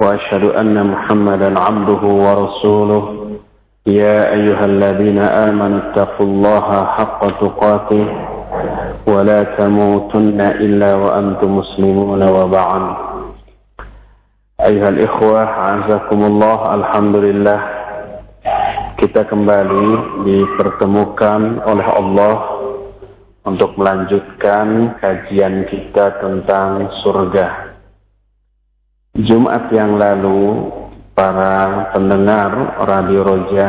وأشهد أن محمدا عبده ورسوله يا أيها الذين آمنوا اتقوا الله حق تقاته ولا تموتن إلا وأنتم مسلمون وبعد أيها الإخوة عزكم الله الحمد لله kita kembali dipertemukan oleh Allah untuk melanjutkan kajian kita tentang surga. Jumat yang lalu para pendengar Radio Roja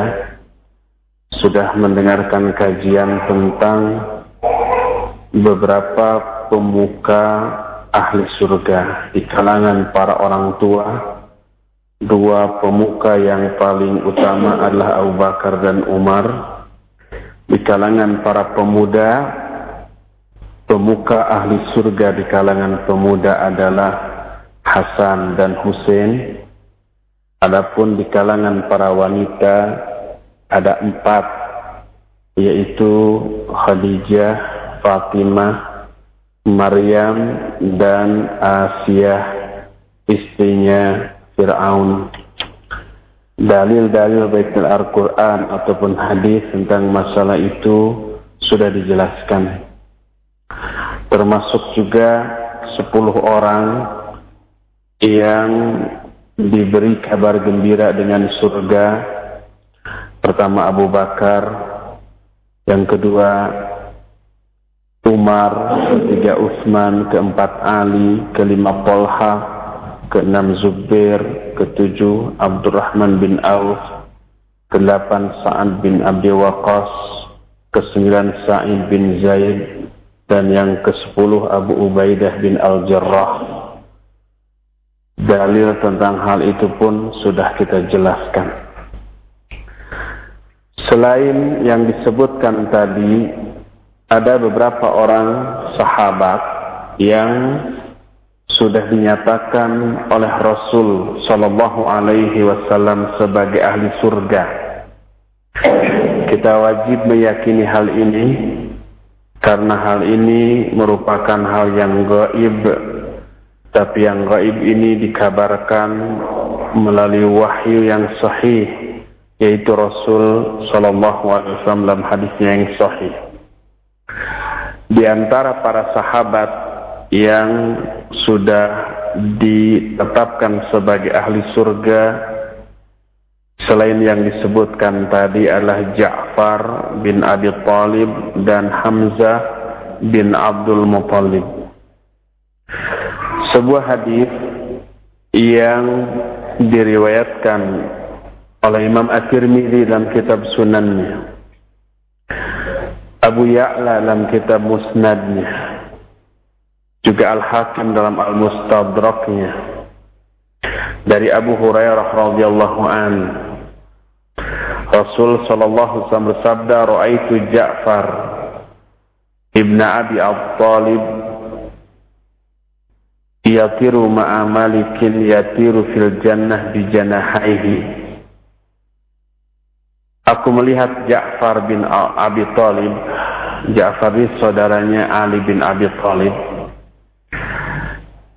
sudah mendengarkan kajian tentang beberapa pemuka ahli surga di kalangan para orang tua. Dua pemuka yang paling utama adalah Abu Bakar dan Umar. Di kalangan para pemuda, pemuka ahli surga di kalangan pemuda adalah Hasan dan Hussein. Adapun di kalangan para wanita ada empat, yaitu Khadijah, Fatimah, Maryam, dan Asia, istrinya Fir'aun. Dalil-dalil baik Al-Quran ataupun hadis tentang masalah itu sudah dijelaskan. Termasuk juga sepuluh orang yang diberi kabar gembira dengan surga. Pertama Abu Bakar, yang kedua Umar, ketiga Utsman, keempat Ali, kelima Polha, keenam Zubair, ketujuh Abdurrahman bin Auf, kedelapan Sa'ad bin Abi Waqqas, kesembilan Sa'id bin Zaid, dan yang kesepuluh Abu Ubaidah bin Al-Jarrah. Dalil tentang hal itu pun sudah kita jelaskan. Selain yang disebutkan tadi, ada beberapa orang sahabat yang sudah dinyatakan oleh Rasul Shallallahu Alaihi Wasallam sebagai ahli surga. Kita wajib meyakini hal ini karena hal ini merupakan hal yang gaib tapi yang gaib ini dikabarkan melalui wahyu yang sahih, yaitu Rasul Shallallahu Alaihi Wasallam dalam hadisnya yang sahih. Di antara para sahabat yang sudah ditetapkan sebagai ahli surga, selain yang disebutkan tadi adalah Ja'far bin Abi Talib dan Hamzah bin Abdul Muttalib sebuah hadis yang diriwayatkan oleh Imam At-Tirmidzi dalam kitab Sunannya. Abu Ya'la dalam kitab Musnadnya. Juga Al-Hakim dalam Al-Mustadraknya. Dari Abu Hurairah radhiyallahu an. Rasul sallallahu alaihi wasallam bersabda, "Ra'aitu Ja'far ibn Abi Talib yatiru ma'a malikin yatiru fil jannah bi janahaihi Aku melihat Ja'far bin Abi Talib Ja'far ini saudaranya Ali bin Abi Talib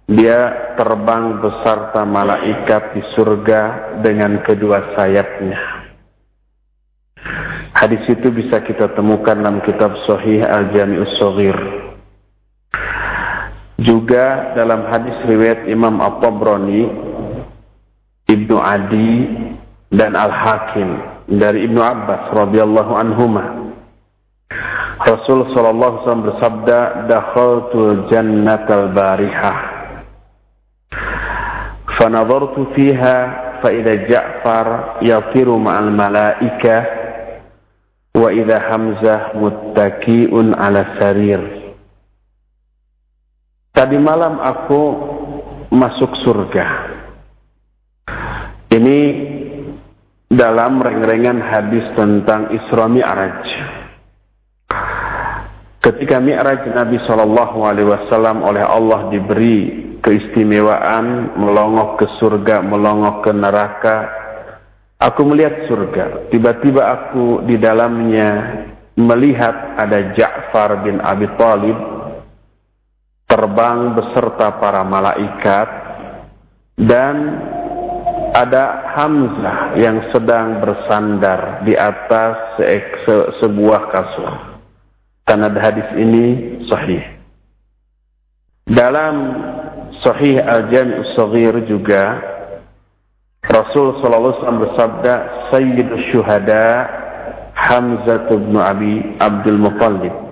Dia terbang beserta malaikat di surga dengan kedua sayapnya. Hadis itu bisa kita temukan dalam kitab Sahih Al-Jami'us Saghir juga dalam hadis riwayat Imam At-Tabrani, Ibnu Adi dan Al-Hakim dari Ibnu Abbas radhiyallahu anhuma. Rasul sallallahu alaihi bersabda, "Dakhaltul jannatal barihah." Fanadhartu fiha fa idza Ja'far yatiru ma'al malaika wa idza Hamzah muttaki'un 'ala sarir. Tadi malam aku masuk surga. Ini dalam reng-rengan hadis tentang Isra Mi'raj. Ketika Mi'raj Nabi Shallallahu Alaihi Wasallam oleh Allah diberi keistimewaan melongok ke surga, melongok ke neraka. Aku melihat surga. Tiba-tiba aku di dalamnya melihat ada Ja'far bin Abi Thalib terbang beserta para malaikat dan ada Hamzah yang sedang bersandar di atas se se sebuah kasur. Sanad hadis ini sahih. Dalam Sahih Al-Jami' Saghir juga Rasul sallallahu alaihi wasallam bersabda Sayyidus Syuhada Hamzah bin Abi Abdul Muttalib.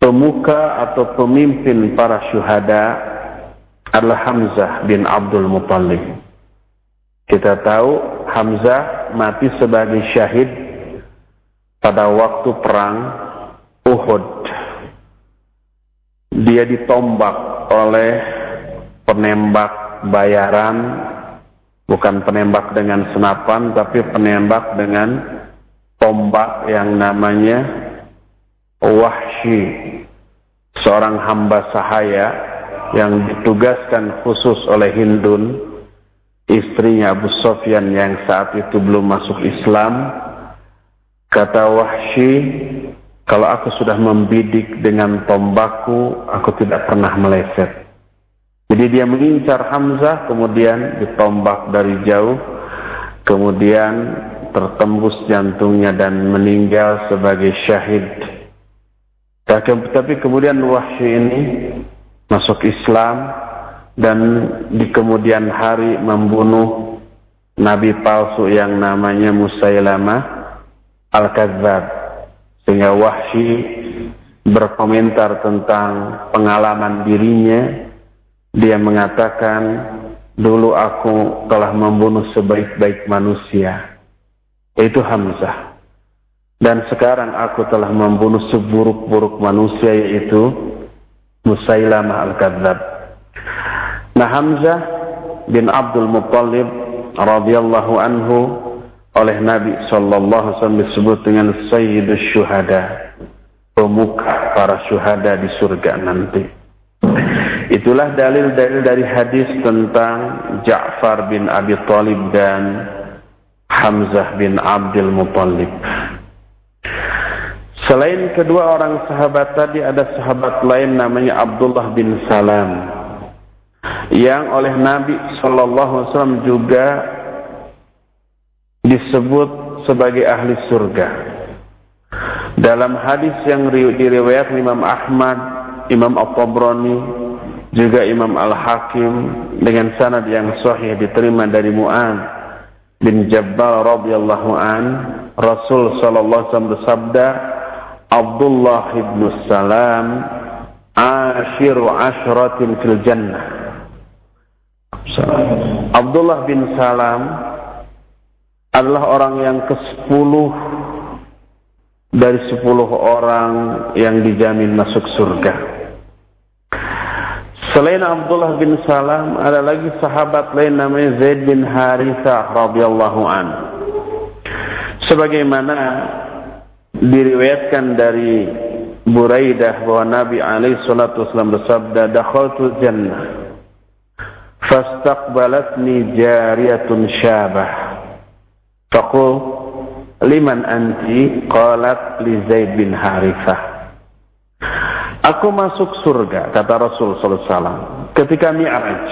Pemuka atau pemimpin para syuhada adalah Hamzah bin Abdul Muttalib. Kita tahu Hamzah mati sebagai syahid pada waktu perang Uhud. Dia ditombak oleh penembak bayaran, bukan penembak dengan senapan, tapi penembak dengan tombak yang namanya Wahsy, seorang hamba sahaya yang ditugaskan khusus oleh Hindun, istrinya Abu Sofyan yang saat itu belum masuk Islam, kata Wahsy, kalau aku sudah membidik dengan tombakku, aku tidak pernah meleset. Jadi dia mengincar Hamzah, kemudian ditombak dari jauh, kemudian tertembus jantungnya dan meninggal sebagai syahid. Tapi kemudian Wahsy ini masuk Islam dan di kemudian hari membunuh nabi palsu yang namanya Musailamah Al-Kadzab sehingga Wahsy berkomentar tentang pengalaman dirinya. Dia mengatakan dulu aku telah membunuh sebaik-baik manusia. Yaitu Hamzah dan sekarang aku telah membunuh seburuk-buruk manusia yaitu Musailamah Al-Kadzab. Nah Hamzah bin Abdul Muttalib radhiyallahu anhu oleh Nabi sallallahu alaihi wasallam disebut dengan Sayyidus Syuhada, pemuka para syuhada di surga nanti. Itulah dalil-dalil dari hadis tentang Ja'far bin Abi Thalib dan Hamzah bin Abdul Muttalib. Selain kedua orang sahabat tadi ada sahabat lain namanya Abdullah bin Salam yang oleh Nabi Shallallahu Alaihi Wasallam juga disebut sebagai ahli surga. Dalam hadis yang diriwayat Imam Ahmad, Imam Al-Tabrani, juga Imam Al-Hakim dengan sanad yang sahih diterima dari Mu'ad bin Jabal radhiyallahu an, Rasul sallallahu alaihi wasallam bersabda, Abdullah ibn Salam ashiru ashratin fil jannah. Abdullah bin Salam adalah orang yang ke-10 dari 10 orang yang dijamin masuk surga. Selain Abdullah bin Salam ada lagi sahabat lain namanya Zaid bin Harithah radhiyallahu an. Sebagaimana diriwayatkan dari Buraidah bahwa Nabi alaihi salatu wasallam bersabda dakhaltu jannah fastaqbalatni jariyatun syabah. Faqul liman anti? Qalat li Zaid bin Harithah. Aku masuk surga kata Rasul sallallahu alaihi wasallam ketika Mi'raj.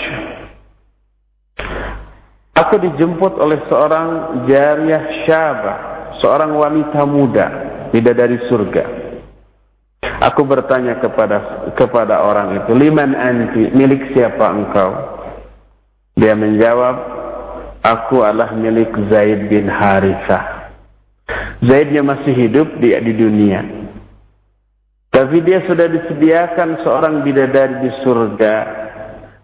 Aku dijemput oleh seorang jariyah syabah seorang wanita muda bidadari surga. Aku bertanya kepada kepada orang itu, "Liman anti? Milik siapa engkau?" Dia menjawab, "Aku adalah milik Zaid bin Harithah." Zaidnya masih hidup di di dunia. Tapi dia sudah disediakan seorang bidadari di surga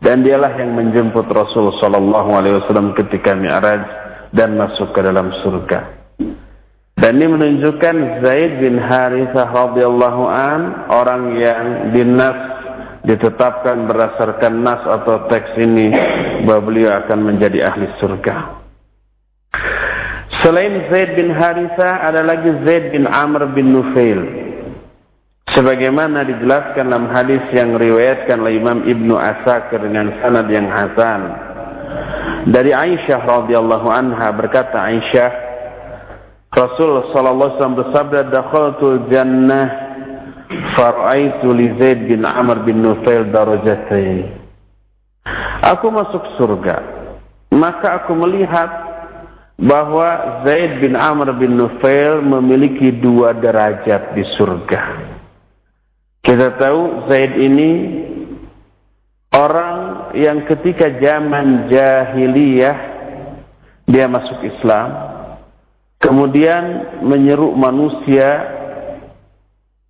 dan dialah yang menjemput Rasul sallallahu alaihi wasallam ketika Mi'raj dan masuk ke dalam surga. Dan ini menunjukkan Zaid bin Harithah radhiyallahu an orang yang dinas ditetapkan berdasarkan nas atau teks ini bahwa beliau akan menjadi ahli surga. Selain Zaid bin Harithah ada lagi Zaid bin Amr bin Nufail. Sebagaimana dijelaskan dalam hadis yang riwayatkan oleh Imam Ibnu Asakir dengan sanad yang hasan. Dari Aisyah radhiyallahu anha berkata Aisyah Rasul sallallahu alaihi wasallam bersabda dakhaltul jannah faraitu li Zaid bin Amr bin Nufail darajatain. Aku masuk surga maka aku melihat bahwa Zaid bin Amr bin Nufail memiliki dua derajat di surga. Kita tahu Zaid ini orang yang ketika zaman jahiliyah dia masuk Islam, kemudian menyeru manusia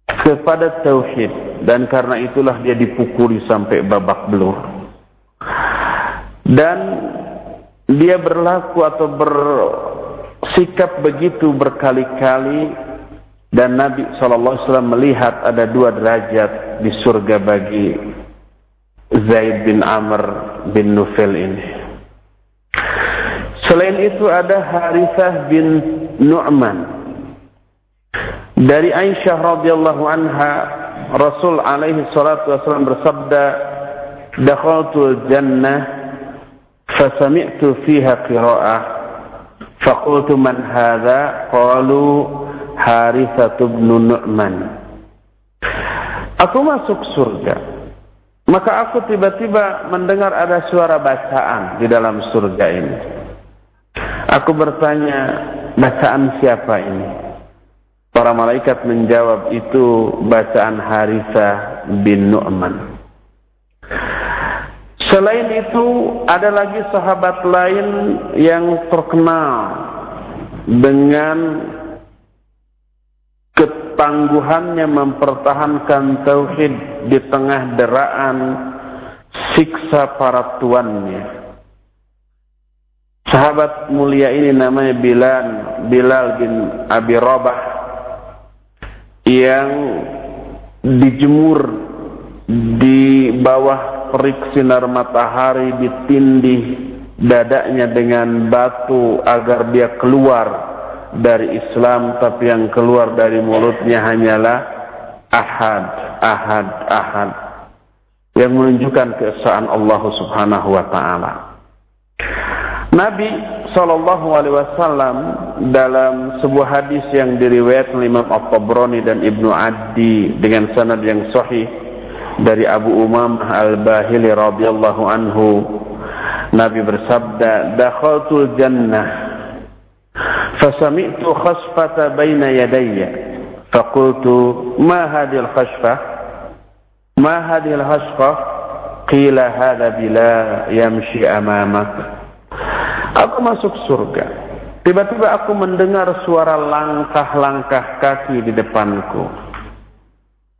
kepada tauhid dan karena itulah dia dipukuli sampai babak belur. Dan dia berlaku atau bersikap begitu berkali-kali dan Nabi SAW melihat ada dua derajat di surga bagi Zaid bin Amr bin Nufel ini. Selain itu ada Harithah bin Nu'man. Dari Aisyah radhiyallahu anha, Rasul alaihi salatu wasallam bersabda, "Dakhaltul jannah fasami'tu fiha qira'ah. Faqultu man hadha? Qalu Harithah bin Nu'man." Aku masuk surga. Maka aku tiba-tiba mendengar ada suara bacaan di dalam surga ini. Aku bertanya, bacaan siapa ini? Para malaikat menjawab itu bacaan Harithah bin Nu'man. Selain itu ada lagi sahabat lain yang terkenal dengan ketangguhannya mempertahankan tauhid di tengah deraan siksa para tuannya. Sahabat mulia ini namanya Bilal, Bilal bin Abi Rabah yang dijemur di bawah terik sinar matahari ditindih dadanya dengan batu agar dia keluar dari Islam tapi yang keluar dari mulutnya hanyalah ahad, ahad, ahad yang menunjukkan keesaan Allah Subhanahu wa taala. Nabi Shallallahu Alaihi Wasallam dalam sebuah hadis yang diriwayatkan Imam At-Tabrani dan Ibnu Adi dengan sanad yang sahih dari Abu Umam Al-Bahili radhiyallahu anhu. Nabi bersabda dakhaltul jannah fasami'tu khasfata baina yadayya faqultu ma hadhihi al-khashfa ma hadhihi al-khashfa qila hadha bila yamshi amamak aku masuk surga tiba-tiba aku mendengar suara langkah-langkah kaki di depanku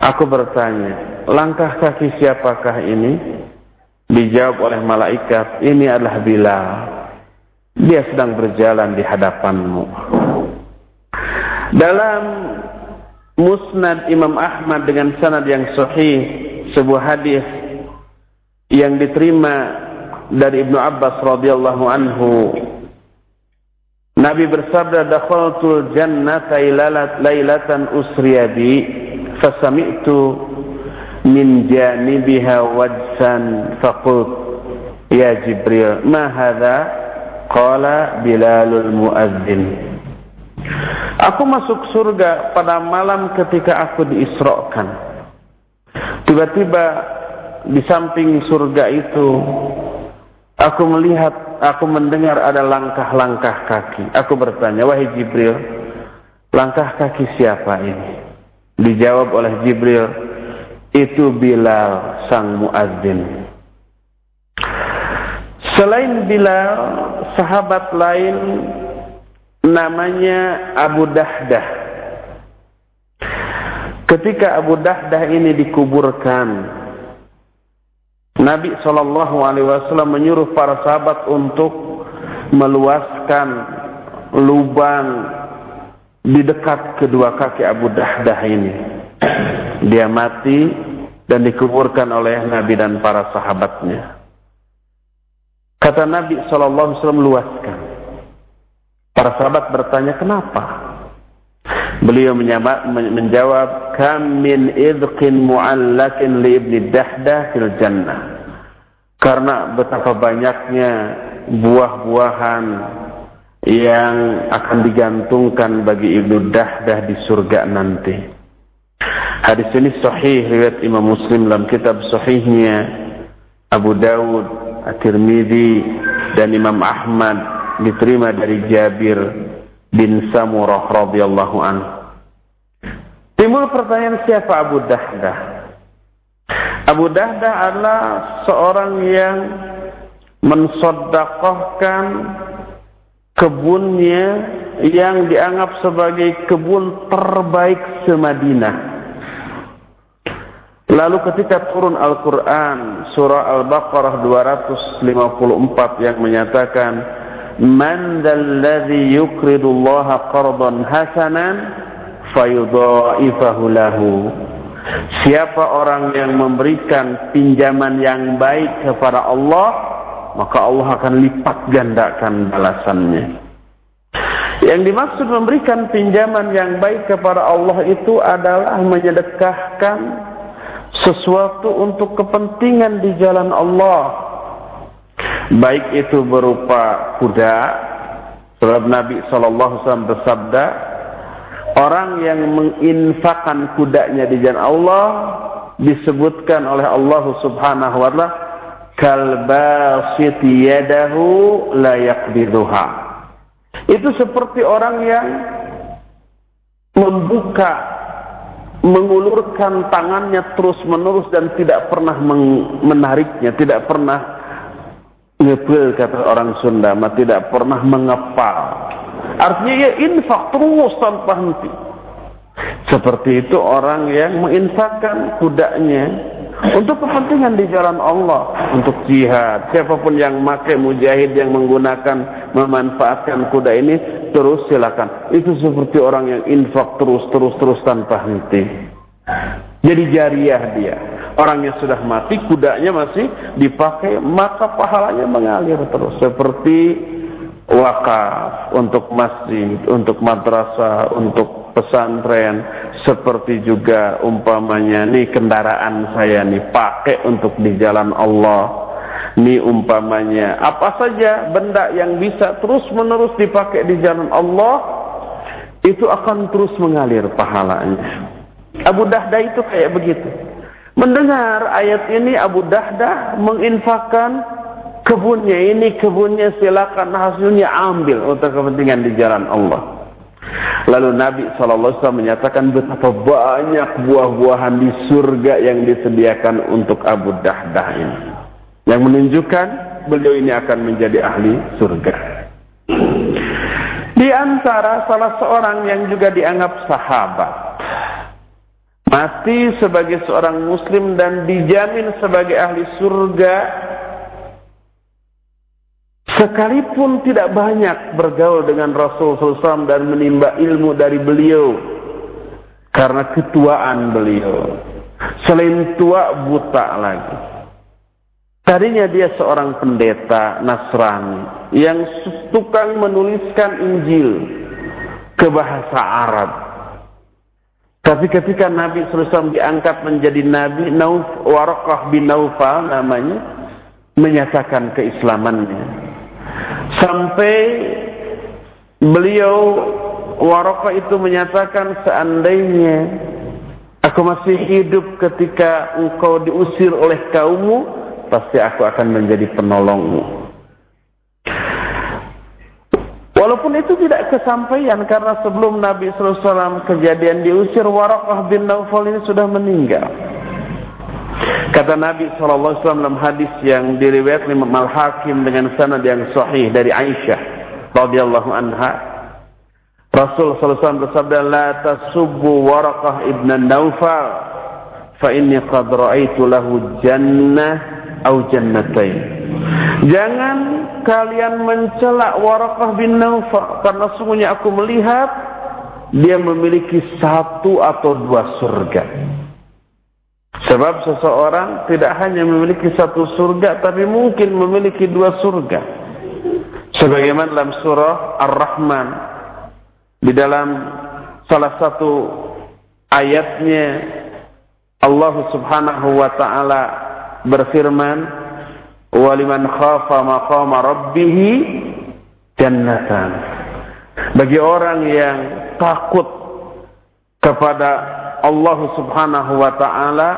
Aku bertanya, langkah kaki siapakah ini? Dijawab oleh malaikat, ini adalah Bilal. Dia sedang berjalan di hadapanmu. Dalam Musnad Imam Ahmad dengan sanad yang sahih, sebuah hadis yang diterima dari Ibnu Abbas radhiyallahu anhu. Nabi bersabda dakhaltul jannata lailatan usriya bi fasami'tu min janibiha wajsan faqult ya Jibril ma hadha? Qala Bilalul muadzin. Aku masuk surga pada malam ketika aku diisrokan. Tiba-tiba di samping surga itu aku melihat aku mendengar ada langkah-langkah kaki aku bertanya wahai Jibril langkah kaki siapa ini Dijawab oleh Jibril, itu Bilal sang muadzin. Selain Bilal, sahabat lain namanya Abu Dahdah. Ketika Abu Dahdah ini dikuburkan, Nabi Shallallahu Alaihi Wasallam menyuruh para sahabat untuk meluaskan lubang di dekat kedua kaki Abu Dahdah ini. Dia mati dan dikuburkan oleh Nabi dan para sahabatnya. Kata Nabi SAW luaskan. Para sahabat bertanya kenapa? Beliau menjawab, Kam min idqin mu'allakin li ibni dahdah fil jannah. Karena betapa banyaknya buah-buahan yang akan digantungkan bagi Ibnu Dahdah di surga nanti. Hadis ini sahih riwayat Imam Muslim dalam kitab sahihnya Abu Dawud, At-Tirmidzi dan Imam Ahmad diterima dari Jabir bin Samurah radhiyallahu anhu. Timbul pertanyaan siapa Abu Dahdah? Abu Dahdah adalah seorang yang mensodakohkan kebunnya yang dianggap sebagai kebun terbaik semadinah. Lalu ketika turun Al-Quran surah Al-Baqarah 254 yang menyatakan Man dalladhi yukridullaha qardan hasanan fayudha'ifahu lahu Siapa orang yang memberikan pinjaman yang baik kepada Allah maka Allah akan lipat gandakan balasannya yang dimaksud memberikan pinjaman yang baik kepada Allah itu adalah menyedekahkan sesuatu untuk kepentingan di jalan Allah. Baik itu berupa kuda, sebab Nabi SAW bersabda, orang yang menginfakkan kudanya di jalan Allah disebutkan oleh Allah Subhanahu wa taala kalbasiti yadahu la yaqbiduha. Itu seperti orang yang membuka mengulurkan tangannya terus menerus dan tidak pernah menariknya, tidak pernah ngepel kata orang Sunda, tidak pernah mengepal. Artinya ia infak terus tanpa henti. Seperti itu orang yang menginfakkan kudanya untuk kepentingan di jalan Allah, untuk jihad. Siapa pun yang makai mujahid yang menggunakan memanfaatkan kuda ini terus silakan. Itu seperti orang yang infak terus terus terus tanpa henti. Jadi jariah dia. Orang yang sudah mati kudanya masih dipakai maka pahalanya mengalir terus seperti wakaf untuk masjid, untuk madrasah, untuk pesantren, seperti juga umpamanya nih kendaraan saya nih pakai untuk di jalan Allah Ini umpamanya apa saja benda yang bisa terus menerus dipakai di jalan Allah itu akan terus mengalir pahalanya. Abu Dahdah itu kayak begitu. Mendengar ayat ini Abu Dahdah menginfakkan kebunnya ini kebunnya silakan hasilnya ambil untuk kepentingan di jalan Allah. Lalu Nabi SAW menyatakan betapa banyak buah-buahan di surga yang disediakan untuk Abu Dahdah ini yang menunjukkan beliau ini akan menjadi ahli surga. Di antara salah seorang yang juga dianggap sahabat, mati sebagai seorang muslim dan dijamin sebagai ahli surga, sekalipun tidak banyak bergaul dengan Rasul SAW dan menimba ilmu dari beliau, karena ketuaan beliau, selain tua buta lagi. Tadinya dia seorang pendeta Nasrani yang tukang menuliskan Injil ke bahasa Arab. Tapi ketika Nabi SAW diangkat menjadi Nabi, Nauf, Warakah bin Naufal namanya, menyatakan keislamannya. Sampai beliau Warakah itu menyatakan seandainya aku masih hidup ketika engkau diusir oleh kaummu, pasti aku akan menjadi penolongmu. Walaupun itu tidak kesampaian karena sebelum Nabi SAW kejadian diusir Warakah bin Naufal ini sudah meninggal. Kata Nabi SAW dalam hadis yang diriwayatkan Imam Al-Hakim dengan sanad yang sahih dari Aisyah radhiyallahu anha. Rasul SAW bersabda, "La tasubbu Warakah ibn Naufal, fa inni qad ra'aitu lahu jannah au jannatain. Jangan kalian mencela Warakah bin Naufal karena sungguhnya aku melihat dia memiliki satu atau dua surga. Sebab seseorang tidak hanya memiliki satu surga tapi mungkin memiliki dua surga. Sebagaimana dalam surah Ar-Rahman di dalam salah satu ayatnya Allah Subhanahu wa taala berfirman waliman khafa maqama rabbih jannatan bagi orang yang takut kepada Allah Subhanahu wa taala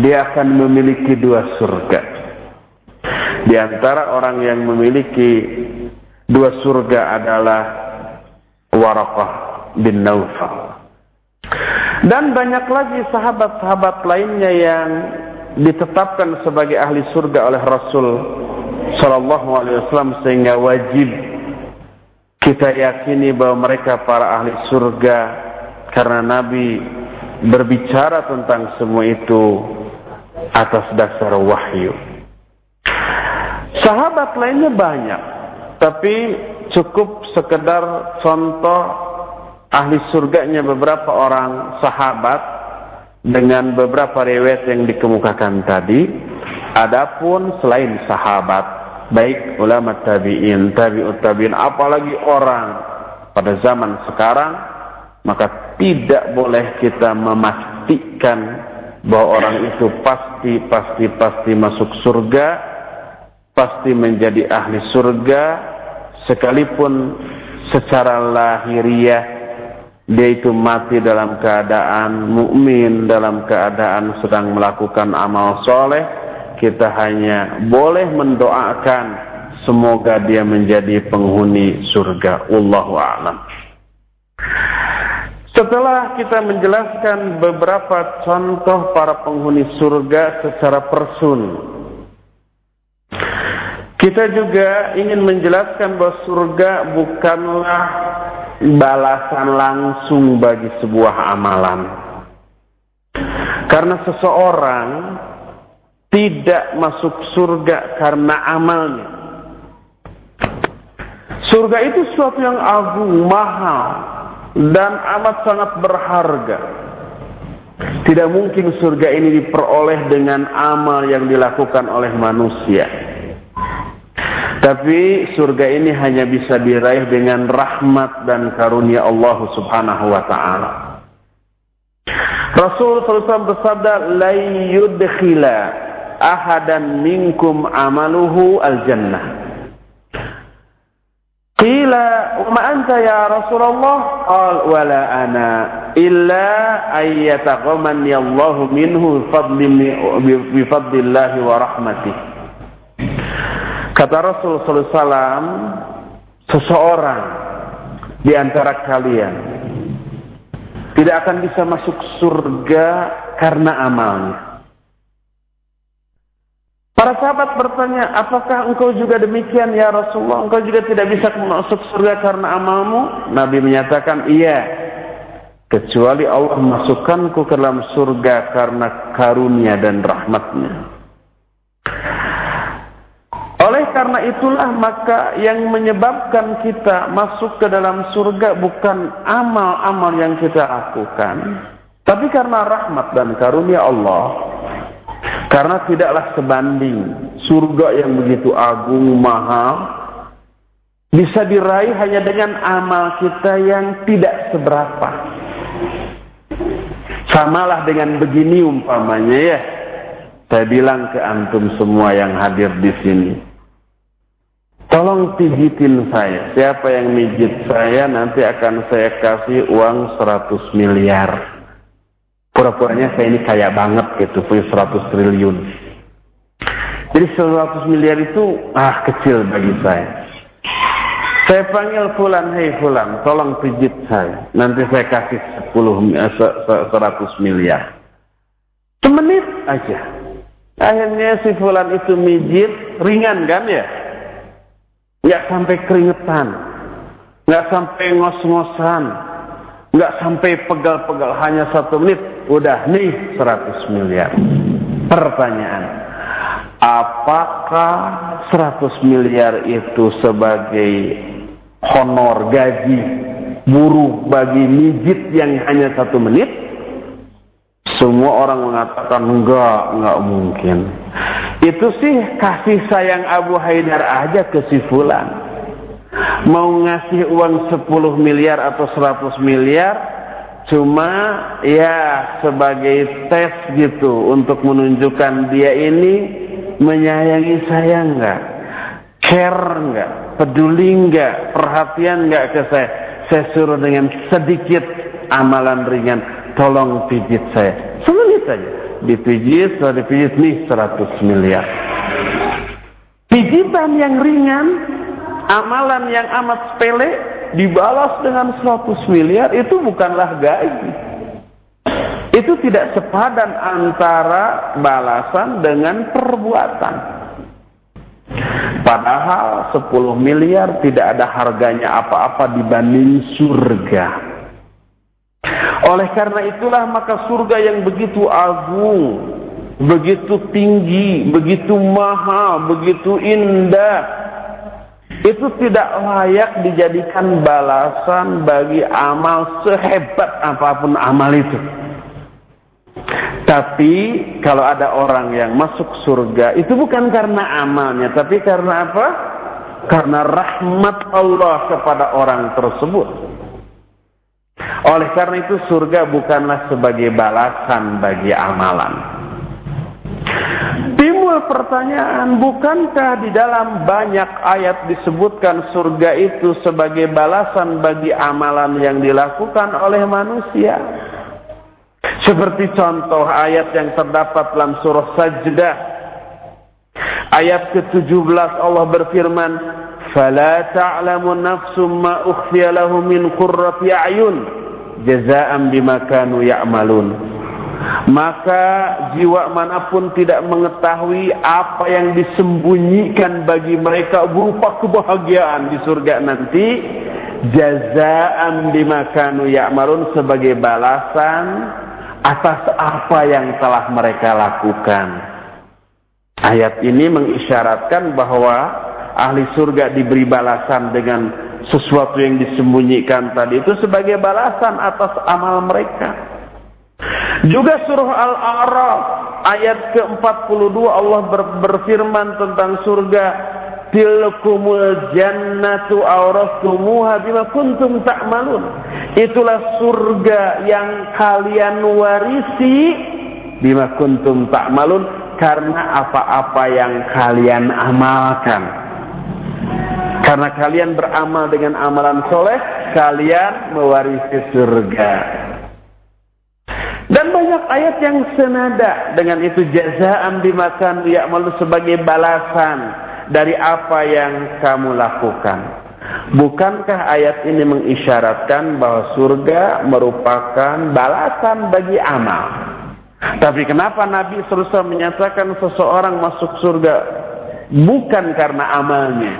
dia akan memiliki dua surga Di antara orang yang memiliki dua surga adalah Warakah bin Naufal. Dan banyak lagi sahabat-sahabat lainnya yang ditetapkan sebagai ahli surga oleh Rasul Sallallahu Alaihi Wasallam sehingga wajib kita yakini bahwa mereka para ahli surga karena Nabi berbicara tentang semua itu atas dasar wahyu. Sahabat lainnya banyak, tapi cukup sekedar contoh ahli surganya beberapa orang sahabat dengan beberapa riwayat yang dikemukakan tadi. Adapun selain sahabat, baik ulama tabi'in, tabi'ut tabi'in, apalagi orang pada zaman sekarang, maka tidak boleh kita memastikan bahwa orang itu pasti, pasti, pasti masuk surga, pasti menjadi ahli surga, sekalipun secara lahiriah dia itu mati dalam keadaan mukmin, dalam keadaan sedang melakukan amal soleh, kita hanya boleh mendoakan semoga dia menjadi penghuni surga. Wallahu a'lam. Setelah kita menjelaskan beberapa contoh para penghuni surga secara person, kita juga ingin menjelaskan bahwa surga bukanlah balasan langsung bagi sebuah amalan. Karena seseorang tidak masuk surga karena amalnya. Surga itu sesuatu yang agung, mahal, dan amat sangat berharga. Tidak mungkin surga ini diperoleh dengan amal yang dilakukan oleh manusia. Tapi surga ini hanya bisa diraih dengan rahmat dan karunia Allah Subhanahu wa taala. Rasul SAW bersabda, "La yudkhila ahadan minkum amaluhu al-jannah." Qila, "Ma anta ya Rasulullah?" Qal, "Wala ana illa ayyataghamani Allah minhu bi fadlillahi wa rahmatihi." Kata Rasul SAW, seseorang di antara kalian tidak akan bisa masuk surga karena amalnya. Para sahabat bertanya, apakah engkau juga demikian ya Rasulullah? Engkau juga tidak bisa masuk surga karena amalmu? Nabi menyatakan, iya. Kecuali Allah masukkanku ke dalam surga karena karunia dan rahmatnya. Oleh karena itulah maka yang menyebabkan kita masuk ke dalam surga bukan amal-amal yang kita lakukan. Tapi karena rahmat dan karunia Allah. Karena tidaklah sebanding surga yang begitu agung, mahal. Bisa diraih hanya dengan amal kita yang tidak seberapa. Samalah dengan begini umpamanya ya. Saya bilang ke antum semua yang hadir di sini Tolong pijitin saya. Siapa yang mijit saya nanti akan saya kasih uang 100 miliar. Pura-puranya saya ini kaya banget gitu, punya 100 triliun. Jadi 100 miliar itu ah kecil bagi saya. Saya panggil Fulan, hei Fulan, tolong pijit saya. Nanti saya kasih 10, 100 miliar. Semenit aja. Akhirnya si Fulan itu mijit, ringan kan ya? nggak sampai keringetan, nggak sampai ngos-ngosan, nggak sampai pegal-pegal, hanya satu menit, udah nih 100 miliar. Pertanyaan, apakah 100 miliar itu sebagai honor gaji buruh bagi mijit yang hanya satu menit? Semua orang mengatakan enggak, enggak mungkin. Itu sih kasih sayang Abu Haidar aja ke. Mau ngasih uang 10 miliar atau 100 miliar, cuma ya sebagai tes gitu untuk menunjukkan dia ini menyayangi saya enggak, care enggak, peduli enggak, perhatian enggak ke saya. Saya suruh dengan sedikit amalan ringan, tolong pijit saya. Semenit saja dipijit, setelah dipijit nih 100 miliar. Pijitan yang ringan, amalan yang amat sepele, dibalas dengan 100 miliar, itu bukanlah gaji. Itu tidak sepadan antara balasan dengan perbuatan. Padahal 10 miliar tidak ada harganya apa-apa dibanding surga. Oleh karena itulah maka surga yang begitu agung, begitu tinggi, begitu mahal, begitu indah, itu tidak layak dijadikan balasan bagi amal sehebat apa pun amal itu. Tapi kalau ada orang yang masuk surga itu bukan karena amalnya, tapi karena apa? Karena rahmat Allah kepada orang tersebut. Oleh karena itu surga bukanlah sebagai balasan bagi amalan. Timbul pertanyaan, bukankah di dalam banyak ayat disebutkan surga itu sebagai balasan bagi amalan yang dilakukan oleh manusia? Seperti contoh ayat yang terdapat dalam surah Sajdah. Ayat ke-17 Allah berfirman, "Fala ta'lamu nafsum ma ukhfiya lahum min qurrati a'yun jazaa'an bima kanu ya'malun." Maka jiwa mana pun tidak mengetahui apa yang disembunyikan bagi mereka berupa kebahagiaan di surga nanti jazaan bimakanu ya'marun sebagai balasan atas apa yang telah mereka lakukan. Ayat ini mengisyaratkan bahwa ahli surga diberi balasan dengan sesuatu yang disembunyikan tadi itu sebagai balasan atas amal mereka juga surah Al-A'raf ayat ke-42 Allah ber berfirman tentang surga tilkumul jannatu awrastumuha bima kuntum ta'malun. Itulah surga yang kalian warisi bima kuntum ta'malun karena apa-apa yang kalian amalkan. Karena kalian beramal dengan amalan soleh kalian mewarisi surga dan banyak ayat yang senada dengan itu jazaan dimakan malu sebagai balasan dari apa yang kamu lakukan. Bukankah ayat ini mengisyaratkan bahwa surga merupakan balasan bagi amal? Tapi kenapa Nabi SAW menyatakan seseorang masuk surga bukan karena amalnya?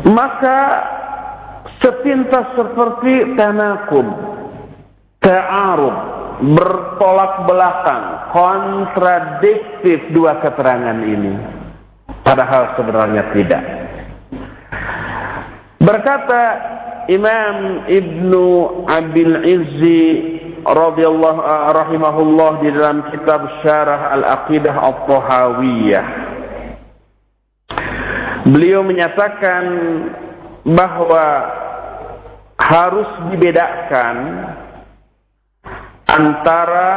Maka sepintas seperti tanakum ta'arud, bertolak belakang, kontradiktif dua keterangan ini. Padahal sebenarnya tidak. Berkata Imam Ibnu Abil Izzi radhiyallahu uh, rahimahullah di dalam kitab Syarah Al-Aqidah At-Tahawiyah. Beliau menyatakan bahwa harus dibedakan antara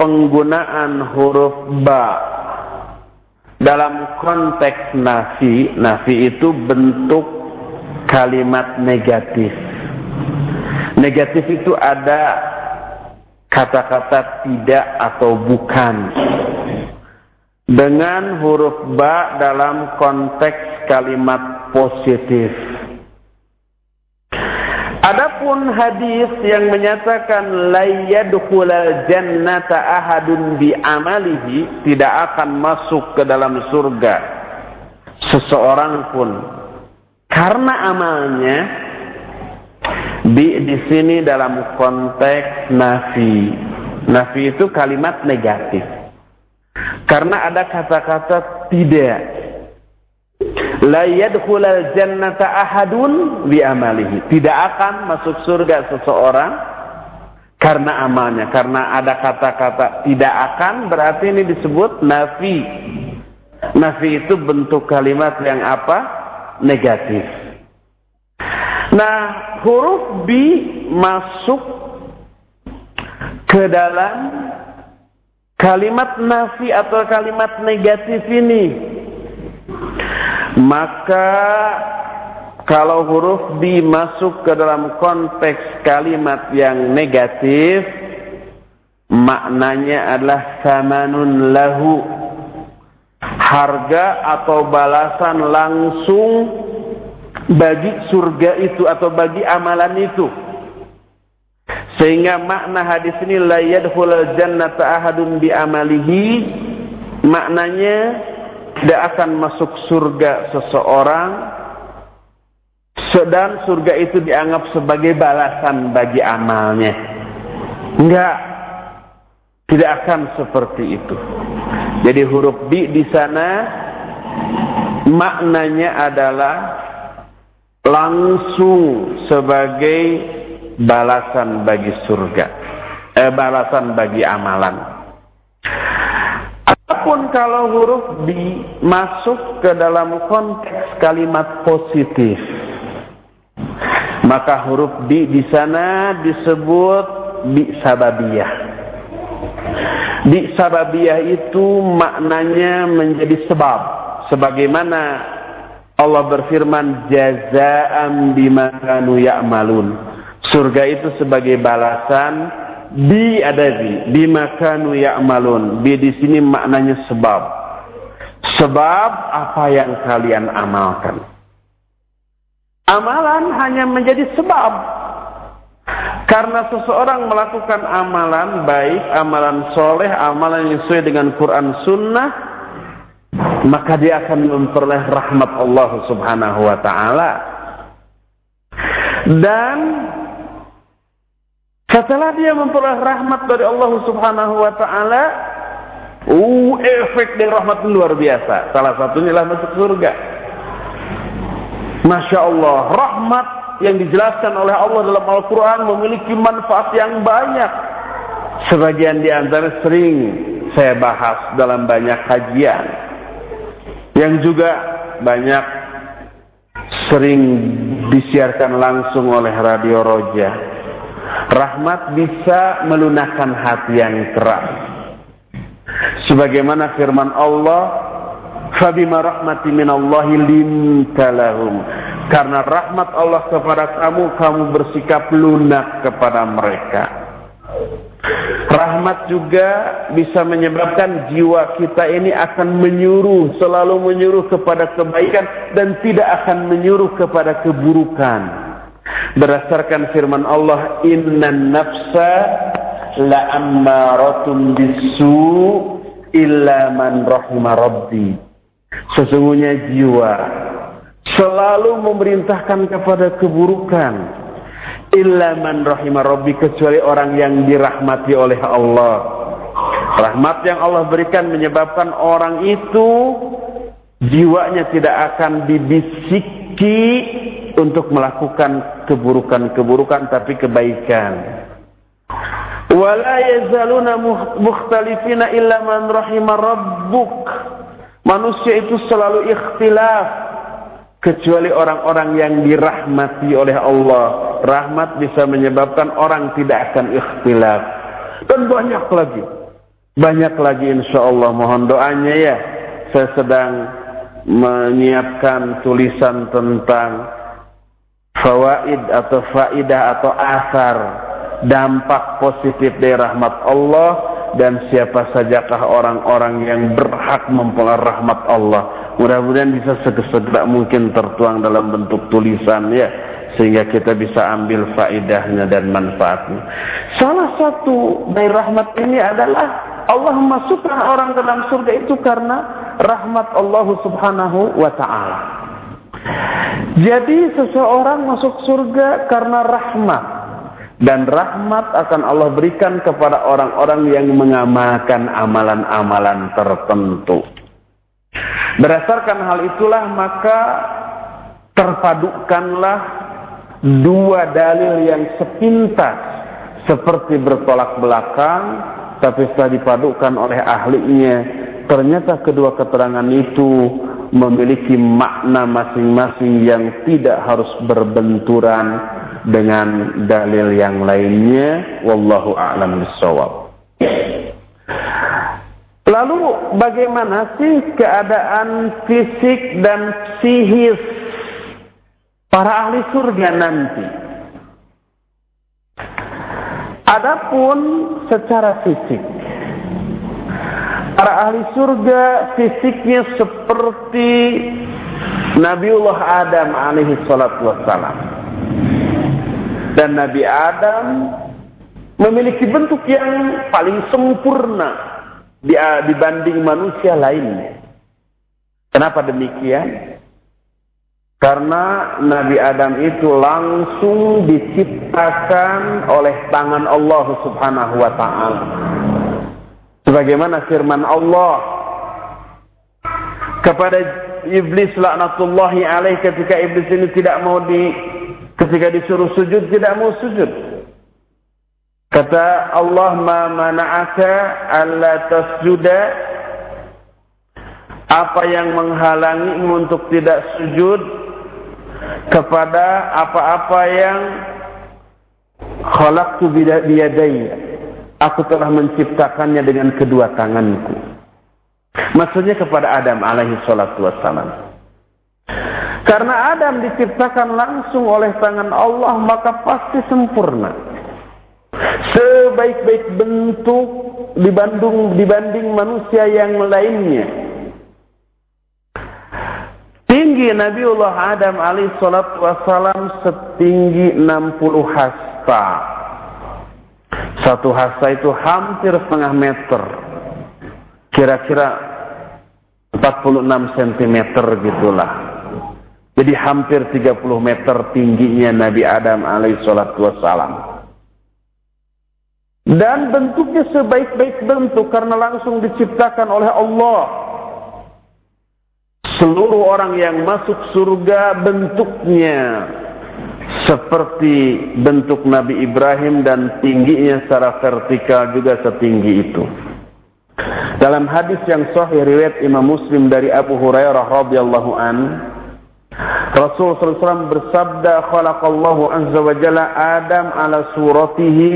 penggunaan huruf ba dalam konteks nafi, nafi itu bentuk kalimat negatif. Negatif itu ada kata-kata tidak atau bukan. Dengan huruf ba dalam konteks kalimat positif. Adapun hadis yang menyatakan la yadkhulal jannata ahadun bi amalihi tidak akan masuk ke dalam surga seseorang pun karena amalnya di di sini dalam konteks nafi. Nafi itu kalimat negatif. Karena ada kata-kata tidak La yadkhulal jannata ahadun bi amalihi. Tidak akan masuk surga seseorang karena amalnya. Karena ada kata-kata tidak akan berarti ini disebut nafi. Nafi itu bentuk kalimat yang apa? Negatif. Nah, huruf bi masuk ke dalam kalimat nafi atau kalimat negatif ini maka kalau huruf bi masuk ke dalam konteks kalimat yang negatif, maknanya adalah samanun lahu. harga atau balasan langsung bagi surga itu atau bagi amalan itu. Sehingga makna hadis ini la yadkhulul jannata ahadun bi amalihi maknanya tidak akan masuk surga seseorang sedang surga itu dianggap sebagai balasan bagi amalnya. Enggak. Tidak akan seperti itu. Jadi huruf bi di sana maknanya adalah langsung sebagai balasan bagi surga, eh, balasan bagi amalan. Apa pun kalau huruf bi masuk ke dalam konteks kalimat positif, maka huruf bi di sana disebut bi sababiyah. Bi sababiyah itu maknanya menjadi sebab, sebagaimana Allah berfirman jazaa'an bima kanu ya'malun. Surga itu sebagai balasan bi ada di bima kanu ya'malun. Bi di sini maknanya sebab. Sebab apa yang kalian amalkan. Amalan hanya menjadi sebab. Karena seseorang melakukan amalan baik, amalan soleh, amalan yang sesuai dengan Quran Sunnah, maka dia akan memperoleh rahmat Allah Subhanahu wa taala. Dan setelah dia memperoleh rahmat dari Allah Subhanahu wa taala, uh, efek dari rahmat luar biasa. Salah satunya adalah masuk surga. Masya Allah, rahmat yang dijelaskan oleh Allah dalam Al-Quran memiliki manfaat yang banyak. Sebagian di antara sering saya bahas dalam banyak kajian yang juga banyak sering disiarkan langsung oleh Radio Roja. Rahmat bisa melunakkan hati yang keras. Sebagaimana firman Allah, "Fabima rahmati minallahi linta lahum." Karena rahmat Allah kepada kamu, kamu bersikap lunak kepada mereka. Rahmat juga bisa menyebabkan jiwa kita ini akan menyuruh, selalu menyuruh kepada kebaikan dan tidak akan menyuruh kepada keburukan. Berdasarkan firman Allah, Inna nafsa la ammaratun bisu illa man rahimah rabbi. Sesungguhnya jiwa selalu memerintahkan kepada keburukan illa man rahimah rabbi kecuali orang yang dirahmati oleh Allah. Rahmat yang Allah berikan menyebabkan orang itu jiwanya tidak akan dibisiki untuk melakukan keburukan-keburukan tapi kebaikan. Wala yazaluna mukhtalifina illa man rahimah rabbuk. Manusia itu selalu ikhtilaf kecuali orang-orang yang dirahmati oleh Allah. Rahmat bisa menyebabkan orang tidak akan ikhtilaf. Dan banyak lagi. Banyak lagi insya Allah. Mohon doanya ya. Saya sedang menyiapkan tulisan tentang fawaid atau faidah atau asar dampak positif dari rahmat Allah dan siapa sajakah orang-orang yang berhak memperoleh rahmat Allah Mudah-mudahan bisa segera mungkin tertuang dalam bentuk tulisan ya sehingga kita bisa ambil faedahnya dan manfaatnya. Salah satu dari rahmat ini adalah Allah memasukkan orang ke dalam surga itu karena rahmat Allah Subhanahu wa taala. Jadi seseorang masuk surga karena rahmat dan rahmat akan Allah berikan kepada orang-orang yang mengamalkan amalan-amalan tertentu. Berdasarkan hal itulah maka terpadukanlah dua dalil yang sepintas seperti bertolak belakang tapi setelah dipadukan oleh ahlinya ternyata kedua keterangan itu memiliki makna masing-masing yang tidak harus berbenturan dengan dalil yang lainnya wallahu a'lam bissawab Lalu bagaimana sih keadaan fisik dan psikis para ahli surga nanti? Adapun secara fisik, Para ahli surga fisiknya seperti Nabiullah Adam alaihi salatu wassalam. Dan Nabi Adam memiliki bentuk yang paling sempurna dibanding manusia lainnya. Kenapa demikian? Karena Nabi Adam itu langsung diciptakan oleh tangan Allah Subhanahu wa taala. Sebagaimana firman Allah kepada iblis laknatullahi alaih ketika iblis ini tidak mau di ketika disuruh sujud tidak mau sujud. Kata Allah ma mana'aka alla tasjuda apa yang menghalangi untuk tidak sujud kepada apa-apa yang khalaqtu biyadayya Aku telah menciptakannya dengan kedua tanganku. Maksudnya kepada Adam alaihi salatu wassalam. Karena Adam diciptakan langsung oleh tangan Allah, maka pasti sempurna. Sebaik-baik bentuk dibanding, dibanding manusia yang lainnya. Tinggi Nabiullah Adam alaihi salatu wassalam setinggi 60 hasta. Satu hasta itu hampir setengah meter. Kira-kira 46 cm gitulah. Jadi hampir 30 meter tingginya Nabi Adam alaihissalatu wassalam. Dan bentuknya sebaik-baik bentuk karena langsung diciptakan oleh Allah. Seluruh orang yang masuk surga bentuknya seperti bentuk Nabi Ibrahim dan tingginya secara vertikal juga setinggi itu. Dalam hadis yang sahih riwayat Imam Muslim dari Abu Hurairah radhiyallahu an Rasul SAW bersabda khalaqallahu azza wa jalla Adam ala suratihi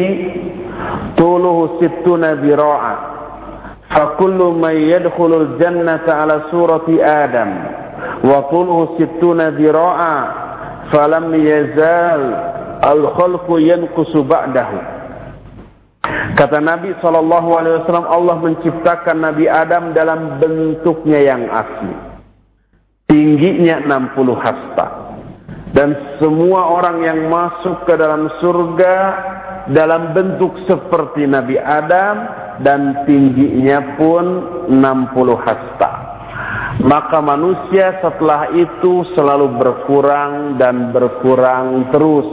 tuluhu sittuna dira'a fakullu man yadkhulul jannata ala surati Adam wa tuluhu sittuna dira'a falam yazal al-khalqu yanqusu ba'dahu. Kata Nabi sallallahu alaihi wasallam Allah menciptakan Nabi Adam dalam bentuknya yang asli. Tingginya 60 hasta. Dan semua orang yang masuk ke dalam surga dalam bentuk seperti Nabi Adam dan tingginya pun 60 hasta maka manusia setelah itu selalu berkurang dan berkurang terus.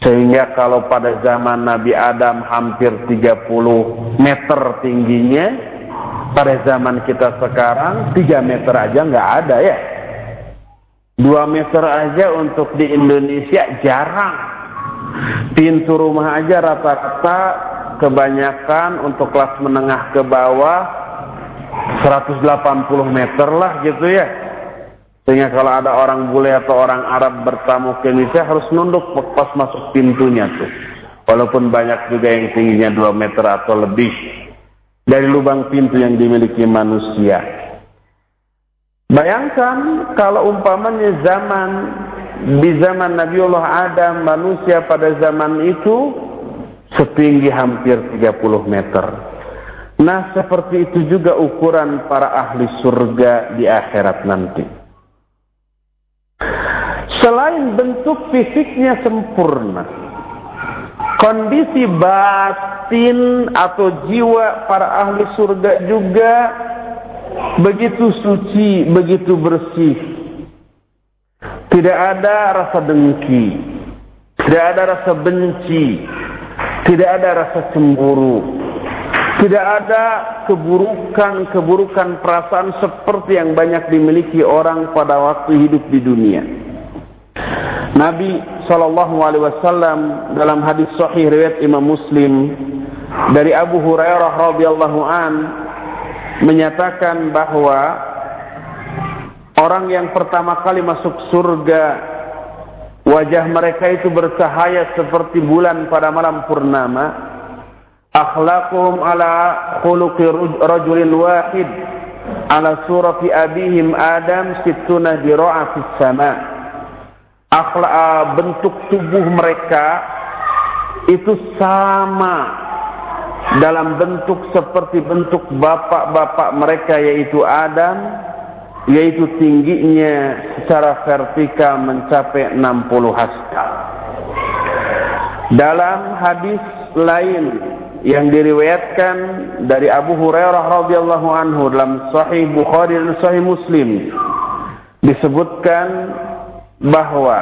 Sehingga kalau pada zaman Nabi Adam hampir 30 meter tingginya, pada zaman kita sekarang 3 meter aja nggak ada ya. 2 meter aja untuk di Indonesia jarang. Pintu rumah aja rata-rata kebanyakan untuk kelas menengah ke bawah 180 meter lah gitu ya. Sehingga kalau ada orang bule atau orang Arab bertamu ke Indonesia harus nunduk pas masuk pintunya tuh. Walaupun banyak juga yang tingginya 2 meter atau lebih dari lubang pintu yang dimiliki manusia. Bayangkan kalau umpamanya zaman di zaman Nabiullah Adam manusia pada zaman itu setinggi hampir 30 meter. Nah seperti itu juga ukuran para ahli surga di akhirat nanti. Selain bentuk fisiknya sempurna, kondisi batin atau jiwa para ahli surga juga begitu suci, begitu bersih. Tidak ada rasa dengki, tidak ada rasa benci, tidak ada rasa cemburu, tidak ada keburukan-keburukan perasaan seperti yang banyak dimiliki orang pada waktu hidup di dunia. Nabi Shallallahu Alaihi Wasallam dalam hadis Sahih riwayat Imam Muslim dari Abu Hurairah radhiyallahu an menyatakan bahwa orang yang pertama kali masuk surga wajah mereka itu bercahaya seperti bulan pada malam purnama akhlaquhum ala khuluqi rajulin wahid ala surati abihim Adam situna dira'a fis sama akhlak bentuk tubuh mereka itu sama dalam bentuk seperti bentuk bapak-bapak mereka yaitu Adam yaitu tingginya secara vertikal mencapai 60 hasta. Dalam hadis lain yang diriwayatkan dari Abu Hurairah radhiyallahu anhu dalam Sahih Bukhari dan Sahih Muslim disebutkan bahwa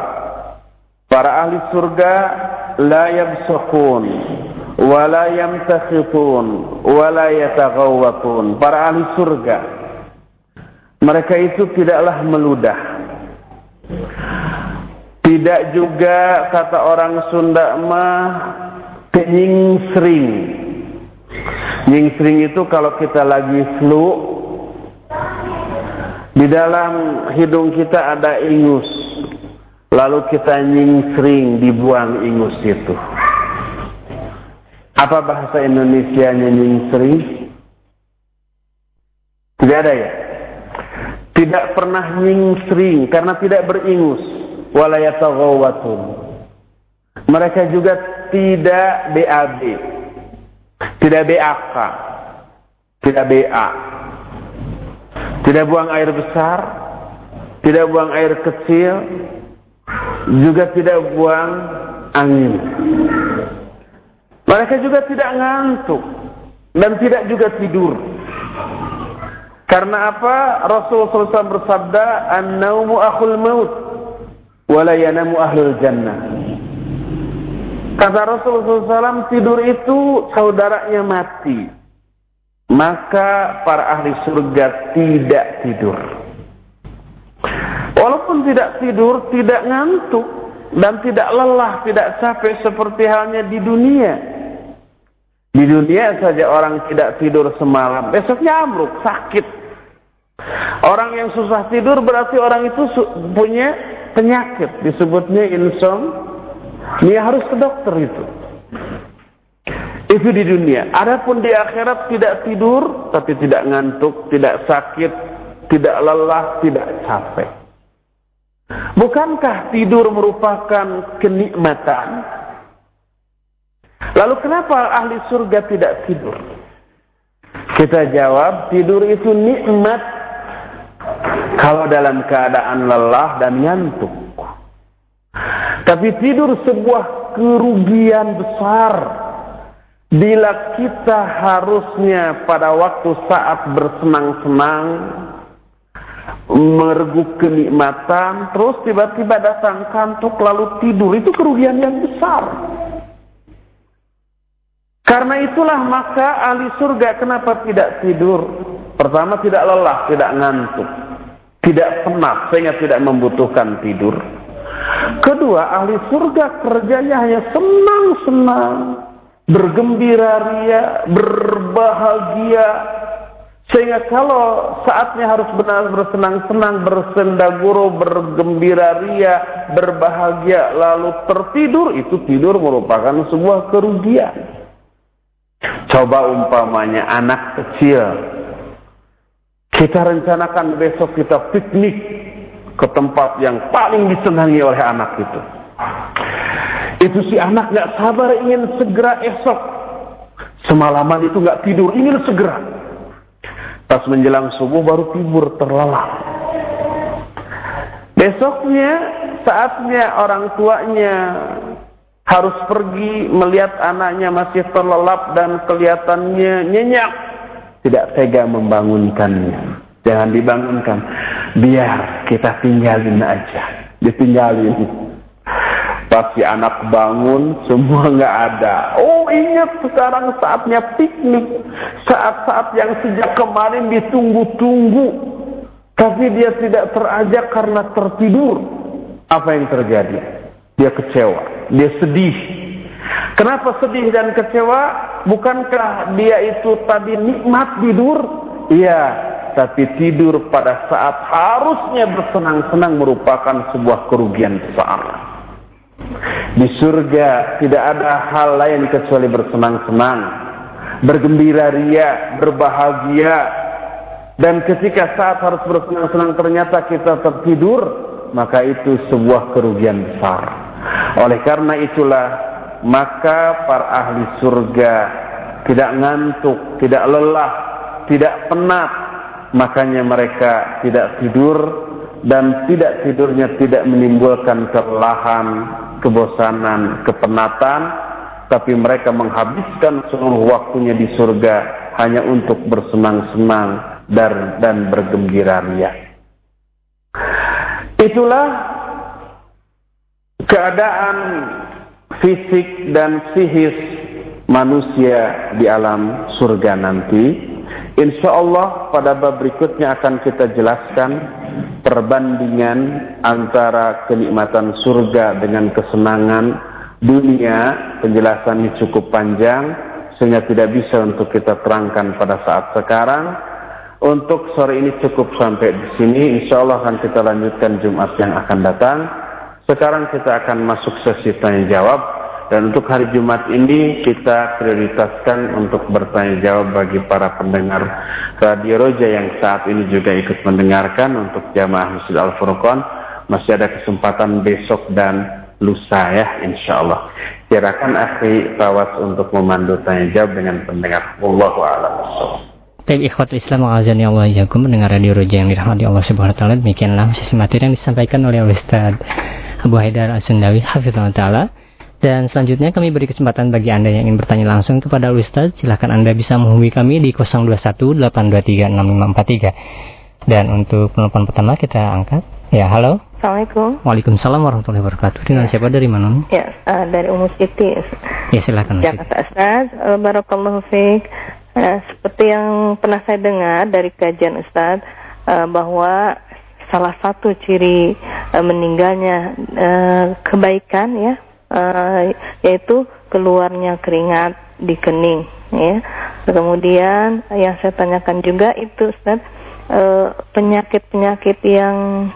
para ahli surga la yabsukun wa la yamtakhitun wa la yataghawwatun para ahli surga mereka itu tidaklah meludah. Tidak juga kata orang Sunda mah penyingsring. Nyingsring itu kalau kita lagi flu, di dalam hidung kita ada ingus. Lalu kita nyingsring, dibuang ingus itu. Apa bahasa Indonesia nyingsring? Tidak ada ya? Tidak pernah nyingsring karena tidak beringus. Walayatagawatun. Mereka juga tidak BAB, tidak BAK, tidak BA, tidak buang air besar, tidak buang air kecil, juga tidak buang angin. Mereka juga tidak ngantuk dan tidak juga tidur. Karena apa? Rasulullah SAW bersabda, "An-naumu akhul maut, wa la yanamu ahlul jannah." Kata Rasulullah SAW, tidur itu saudaranya mati. Maka para ahli surga tidak tidur. Walaupun tidak tidur, tidak ngantuk. Dan tidak lelah, tidak capek seperti halnya di dunia. Di dunia saja orang tidak tidur semalam. Besoknya amruk, sakit. Orang yang susah tidur berarti orang itu punya penyakit. Disebutnya insomnia dia harus ke dokter itu. Itu di dunia. Adapun di akhirat tidak tidur, tapi tidak ngantuk, tidak sakit, tidak lelah, tidak capek. Bukankah tidur merupakan kenikmatan? Lalu kenapa ahli surga tidak tidur? Kita jawab, tidur itu nikmat kalau dalam keadaan lelah dan ngantuk. Tapi tidur sebuah kerugian besar. Bila kita harusnya pada waktu saat bersenang-senang, mereguk kenikmatan, terus tiba-tiba datang kantuk lalu tidur, itu kerugian yang besar. Karena itulah maka ahli surga kenapa tidak tidur? Pertama tidak lelah, tidak ngantuk, tidak penat sehingga tidak membutuhkan tidur. Kedua, ahli surga kerjanya hanya senang-senang, bergembira ria, berbahagia. Sehingga kalau saatnya harus benar bersenang-senang, bersendaguro, bergembira ria, berbahagia, lalu tertidur, itu tidur merupakan sebuah kerugian. Coba umpamanya anak kecil. Kita rencanakan besok kita piknik ke tempat yang paling disenangi oleh anak itu. Itu si anak gak sabar ingin segera esok. Semalaman itu gak tidur, ingin segera. Pas menjelang subuh baru tidur terlelap. Besoknya saatnya orang tuanya harus pergi melihat anaknya masih terlelap dan kelihatannya nyenyak. Tidak tega membangunkannya. Jangan dibangunkan. Biar kita tinggalin aja. Ditinggalin. Pasti anak bangun, semua nggak ada. Oh ingat sekarang saatnya piknik. Saat-saat yang sejak kemarin ditunggu-tunggu. Tapi dia tidak terajak karena tertidur. Apa yang terjadi? Dia kecewa. Dia sedih. Kenapa sedih dan kecewa? Bukankah dia itu tadi nikmat tidur? Iya, tapi tidur pada saat harusnya bersenang-senang merupakan sebuah kerugian besar. Di surga tidak ada hal lain kecuali bersenang-senang, bergembira ria, berbahagia. Dan ketika saat harus bersenang-senang ternyata kita tertidur, maka itu sebuah kerugian besar. Oleh karena itulah, maka para ahli surga tidak ngantuk, tidak lelah, tidak penat, makanya mereka tidak tidur dan tidak tidurnya tidak menimbulkan kelelahan, kebosanan, kepenatan, tapi mereka menghabiskan seluruh waktunya di surga hanya untuk bersenang-senang dan, dan bergembira ria. Itulah keadaan fisik dan psikis manusia di alam surga nanti. Insya Allah pada bab berikutnya akan kita jelaskan perbandingan antara kenikmatan surga dengan kesenangan dunia. Penjelasan ini cukup panjang sehingga tidak bisa untuk kita terangkan pada saat sekarang. Untuk sore ini cukup sampai di sini. Insya Allah akan kita lanjutkan Jumat yang akan datang. Sekarang kita akan masuk sesi tanya jawab. Dan untuk hari Jumat ini kita prioritaskan untuk bertanya jawab bagi para pendengar Radio Roja yang saat ini juga ikut mendengarkan untuk jamaah Masjid Al-Furqan. Masih ada kesempatan besok dan lusa ya insya Allah. Silakan akhi Tawas untuk memandu tanya jawab dengan pendengar. Wallahu a'lam. Baik ikhwat Islam azani Allah yakum mendengar radio Roja yang dirahmati Allah Subhanahu wa taala demikianlah sesi materi yang disampaikan oleh Ustaz Abu Haidar As-Sundawi hafizallahu dan selanjutnya kami beri kesempatan bagi Anda yang ingin bertanya langsung kepada Ustaz, silahkan Anda bisa menghubungi kami di 0218236543. Dan untuk penelpon pertama kita angkat. Ya, halo. Assalamualaikum. Waalaikumsalam warahmatullahi wabarakatuh. Dengan ya. siapa dari mana? Ya, uh, dari Umu Siti. Ya, silakan. Jakarta Ustaz. Uh, Barakallahu fiik. Uh, seperti yang pernah saya dengar dari kajian Ustaz uh, bahwa salah satu ciri uh, meninggalnya uh, kebaikan ya uh, yaitu keluarnya keringat di kening ya. Kemudian yang saya tanyakan juga itu Ustaz eh, penyakit-penyakit yang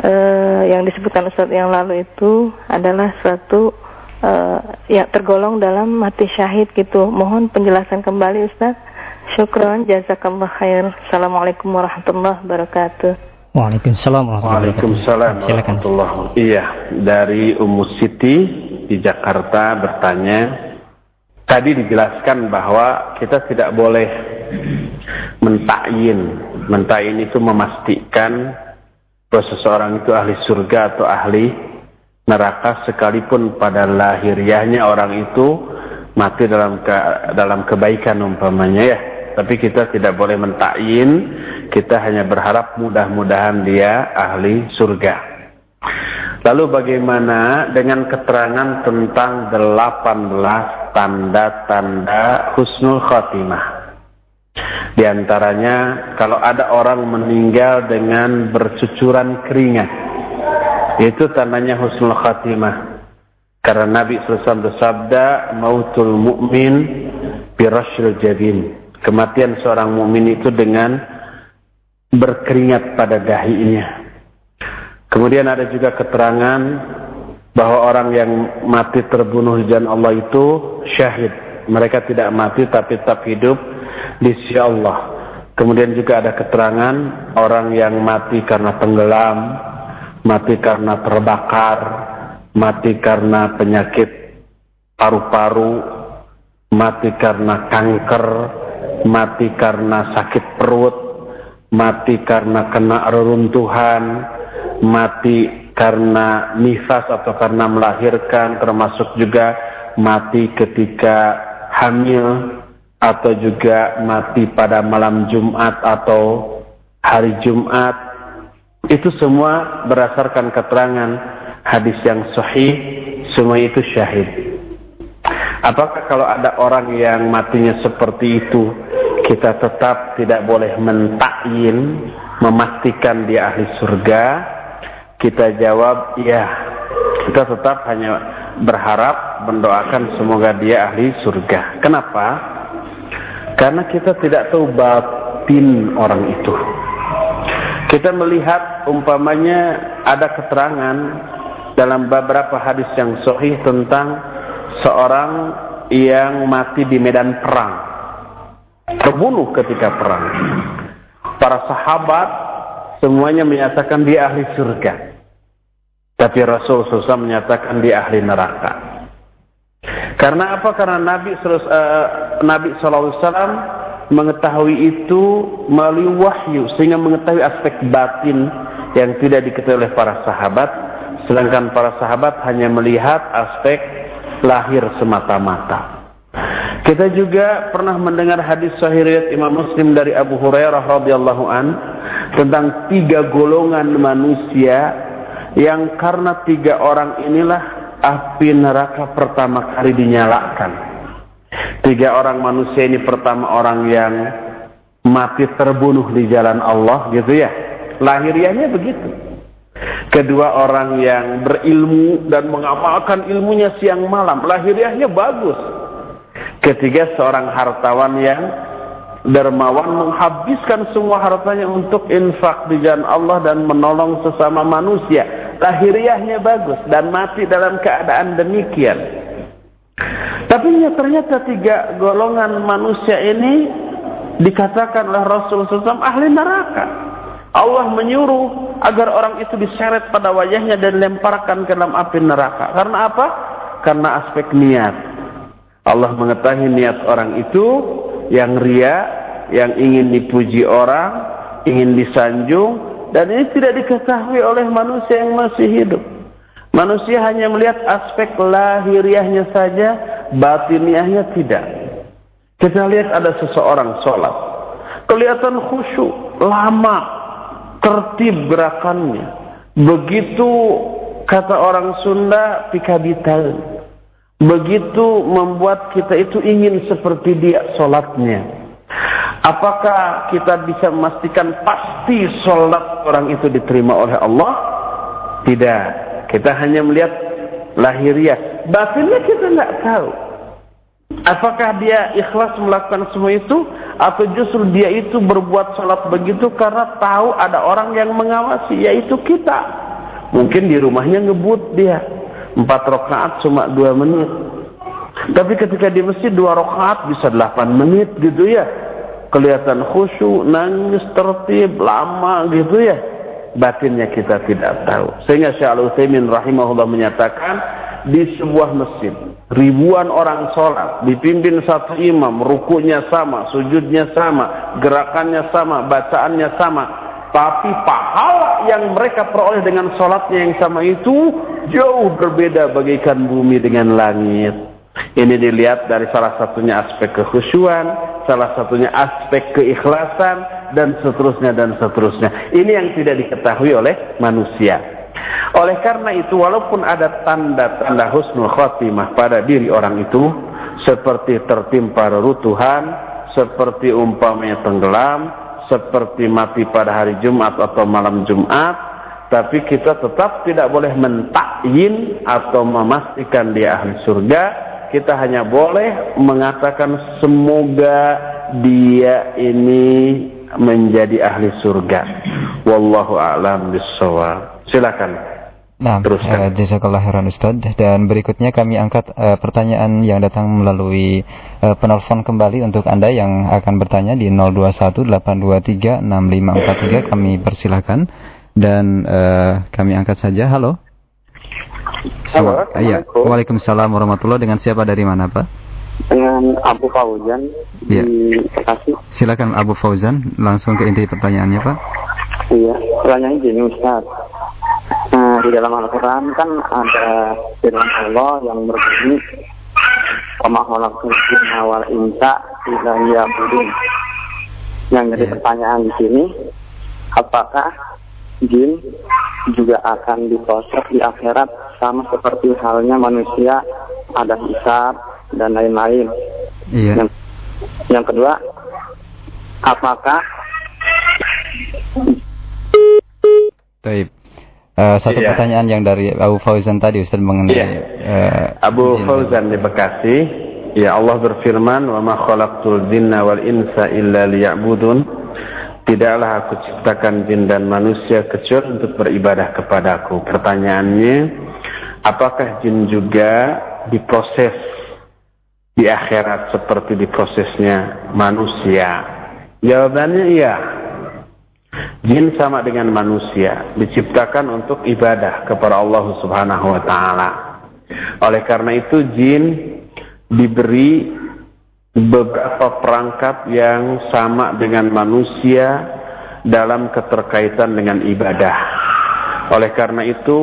uh, yang disebutkan Ustaz yang lalu itu adalah suatu uh, yang tergolong dalam mati syahid gitu. Mohon penjelasan kembali Ustaz. Syukran jazakallah khair. Assalamualaikum warahmatullahi wabarakatuh. Waalaikumsalam warahmatullahi wabarakatuh. Silakan. Iya, dari Ummu Siti di Jakarta bertanya, tadi dijelaskan bahwa kita tidak boleh mentayin. Mentayin itu memastikan bahwa seseorang itu ahli surga atau ahli neraka sekalipun pada lahiriahnya orang itu mati dalam ke, dalam kebaikan umpamanya ya. Tapi kita tidak boleh mentayin, kita hanya berharap mudah-mudahan dia ahli surga. Lalu bagaimana dengan keterangan tentang 18 tanda-tanda husnul khotimah? Di antaranya kalau ada orang meninggal dengan bercucuran keringat, itu tandanya husnul khotimah. Karena Nabi SAW bersabda, mautul mu'min birashil jadin. Kematian seorang mukmin itu dengan berkeringat pada dahinya. Kemudian ada juga keterangan bahwa orang yang mati terbunuh di jalan Allah itu syahid. Mereka tidak mati tapi tetap hidup di sisi Allah. Kemudian juga ada keterangan orang yang mati karena tenggelam, mati karena terbakar, mati karena penyakit paru-paru, mati karena kanker, mati karena sakit perut, mati karena kena reruntuhan, mati karena nifas atau karena melahirkan, termasuk juga mati ketika hamil atau juga mati pada malam Jumat atau hari Jumat. Itu semua berdasarkan keterangan hadis yang sahih, semua itu syahid. Apakah kalau ada orang yang matinya seperti itu, kita tetap tidak boleh mentakyin, memastikan dia ahli surga, kita jawab ya. Kita tetap hanya berharap mendoakan semoga dia ahli surga. Kenapa? Karena kita tidak tahu batin orang itu. Kita melihat umpamanya ada keterangan dalam beberapa hadis yang sahih tentang seorang yang mati di medan perang. Terbunuh ketika perang. Para sahabat semuanya menyatakan dia ahli surga. Tapi Rasul SAW menyatakan dia ahli neraka. Karena apa? Karena Nabi uh, Nabi SAW mengetahui itu melalui wahyu sehingga mengetahui aspek batin yang tidak diketahui oleh para sahabat sedangkan para sahabat hanya melihat aspek lahir semata-mata kita juga pernah mendengar hadis sahih riwayat Imam Muslim dari Abu Hurairah radhiyallahu an tentang tiga golongan manusia yang karena tiga orang inilah api neraka pertama kali dinyalakan Tiga orang manusia ini pertama orang yang mati terbunuh di jalan Allah gitu ya. Lahiriahnya begitu. Kedua orang yang berilmu dan mengamalkan ilmunya siang malam. Lahiriahnya bagus. Ketiga seorang hartawan yang dermawan menghabiskan semua hartanya untuk infak di jalan Allah dan menolong sesama manusia. Lahiriahnya bagus dan mati dalam keadaan demikian. Tapi ya ternyata tiga golongan manusia ini dikatakan oleh Rasul SAW ahli neraka. Allah menyuruh agar orang itu diseret pada wajahnya dan lemparkan ke dalam api neraka. Karena apa? Karena aspek niat. Allah mengetahui niat orang itu yang ria, yang ingin dipuji orang, ingin disanjung, dan ini tidak diketahui oleh manusia yang masih hidup. Manusia hanya melihat aspek lahiriahnya saja, batiniahnya tidak. Kita lihat ada seseorang sholat. Kelihatan khusyuk, lama, tertib gerakannya. Begitu kata orang Sunda, pikabital. Begitu membuat kita itu ingin seperti dia sholatnya. Apakah kita bisa memastikan pasti sholat orang itu diterima oleh Allah? Tidak. Kita hanya melihat lahiriah. Batinnya kita nggak tahu. Apakah dia ikhlas melakukan semua itu atau justru dia itu berbuat salat begitu karena tahu ada orang yang mengawasi yaitu kita. Mungkin di rumahnya ngebut dia empat rakaat cuma dua menit. Tapi ketika di masjid dua rakaat bisa delapan menit gitu ya. Kelihatan khusyuk, nangis, tertib, lama gitu ya batinnya kita tidak tahu. Sehingga Syekh Al-Utsaimin rahimahullah menyatakan di sebuah masjid ribuan orang sholat dipimpin satu imam rukunya sama sujudnya sama gerakannya sama bacaannya sama tapi pahala yang mereka peroleh dengan sholatnya yang sama itu jauh berbeda bagaikan bumi dengan langit ini dilihat dari salah satunya aspek kekhusyuan salah satunya aspek keikhlasan dan seterusnya dan seterusnya. Ini yang tidak diketahui oleh manusia. Oleh karena itu walaupun ada tanda-tanda husnul khotimah pada diri orang itu seperti tertimpa reruntuhan, seperti umpamanya tenggelam, seperti mati pada hari Jumat atau malam Jumat, tapi kita tetap tidak boleh mentakyin atau memastikan dia ahli surga kita hanya boleh mengatakan semoga dia ini menjadi ahli surga. Wallahu a'lam bishawab. Silakan. Nah, uh, jazakallah khairan Ustaz. Dan berikutnya kami angkat uh, pertanyaan yang datang melalui uh, penelpon kembali untuk Anda yang akan bertanya di 0218236543 kami persilahkan dan uh, kami angkat saja. Halo. Halo, iya. Waalaikumsalam warahmatullahi Dengan siapa dari mana, Pak? Dengan Abu Fauzan ya. di Bekasi. Silakan Abu Fauzan, langsung ke inti pertanyaannya, Pak. Iya, pertanyaannya gini, Ustaz. Di dalam Al-Quran kan ada firman Allah yang berbunyi Wa awal insa illa ya'budun. Yang jadi yeah. pertanyaan di sini, apakah jin juga akan diproses di akhirat sama seperti halnya manusia ada hisab dan lain-lain. Iya. Yang, yang kedua, apakah Taib. Uh, satu iya. pertanyaan yang dari Abu Fauzan tadi Ustaz mengenai iya. uh, Abu jin. Fauzan di Bekasi, ya Allah berfirman, "Wa ma khalaqtul jinna wal insa illa liya'budun." Tidaklah aku ciptakan jin dan manusia kecuali untuk beribadah kepadaku. Pertanyaannya, apakah jin juga diproses di akhirat seperti diprosesnya manusia? Jawabannya iya. Jin sama dengan manusia, diciptakan untuk ibadah kepada Allah Subhanahu wa taala. Oleh karena itu jin diberi beberapa perangkat yang sama dengan manusia dalam keterkaitan dengan ibadah. Oleh karena itu,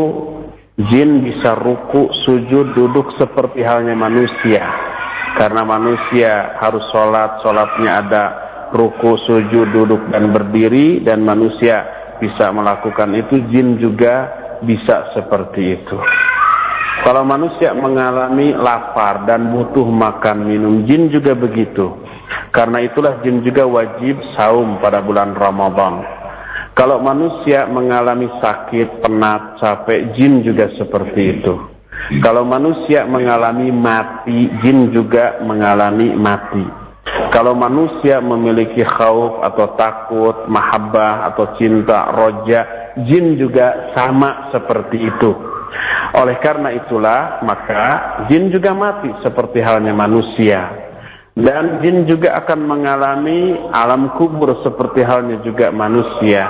jin bisa ruku, sujud, duduk seperti halnya manusia. Karena manusia harus sholat, sholatnya ada ruku, sujud, duduk, dan berdiri, dan manusia bisa melakukan itu, jin juga bisa seperti itu. Kalau manusia mengalami lapar dan butuh makan minum, jin juga begitu. Karena itulah jin juga wajib saum pada bulan Ramadan. Kalau manusia mengalami sakit, penat, capek, jin juga seperti itu. Kalau manusia mengalami mati, jin juga mengalami mati. Kalau manusia memiliki khauf atau takut, mahabbah atau cinta, roja, jin juga sama seperti itu. Oleh karena itulah, maka jin juga mati seperti halnya manusia. Dan jin juga akan mengalami alam kubur seperti halnya juga manusia.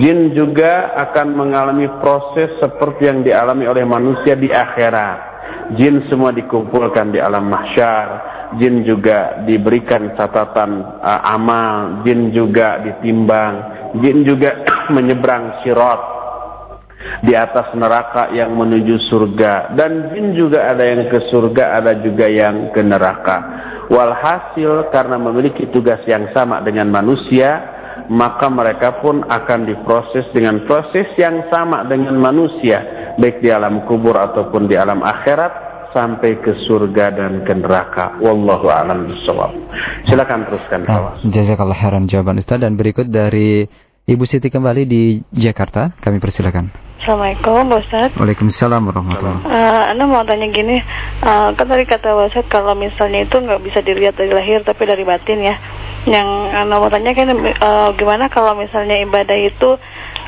Jin juga akan mengalami proses seperti yang dialami oleh manusia di akhirat. Jin semua dikumpulkan di alam mahsyar. Jin juga diberikan catatan uh, amal. Jin juga ditimbang. Jin juga menyeberang sirat di atas neraka yang menuju surga dan jin juga ada yang ke surga ada juga yang ke neraka walhasil karena memiliki tugas yang sama dengan manusia maka mereka pun akan diproses dengan proses yang sama dengan manusia baik di alam kubur ataupun di alam akhirat sampai ke surga dan ke neraka. Wallahu a'lam bishawab. Silakan teruskan nah, Jazakallah khairan jawaban Ustaz dan berikut dari Ibu Siti kembali di Jakarta. Kami persilakan. Assalamualaikum Ustaz Waalaikumsalam warahmatullahi uh, Anda mau tanya gini uh, Kan tadi kata Ustaz kalau misalnya itu nggak bisa dilihat dari lahir tapi dari batin ya Yang Anda mau tanya kan uh, gimana kalau misalnya ibadah itu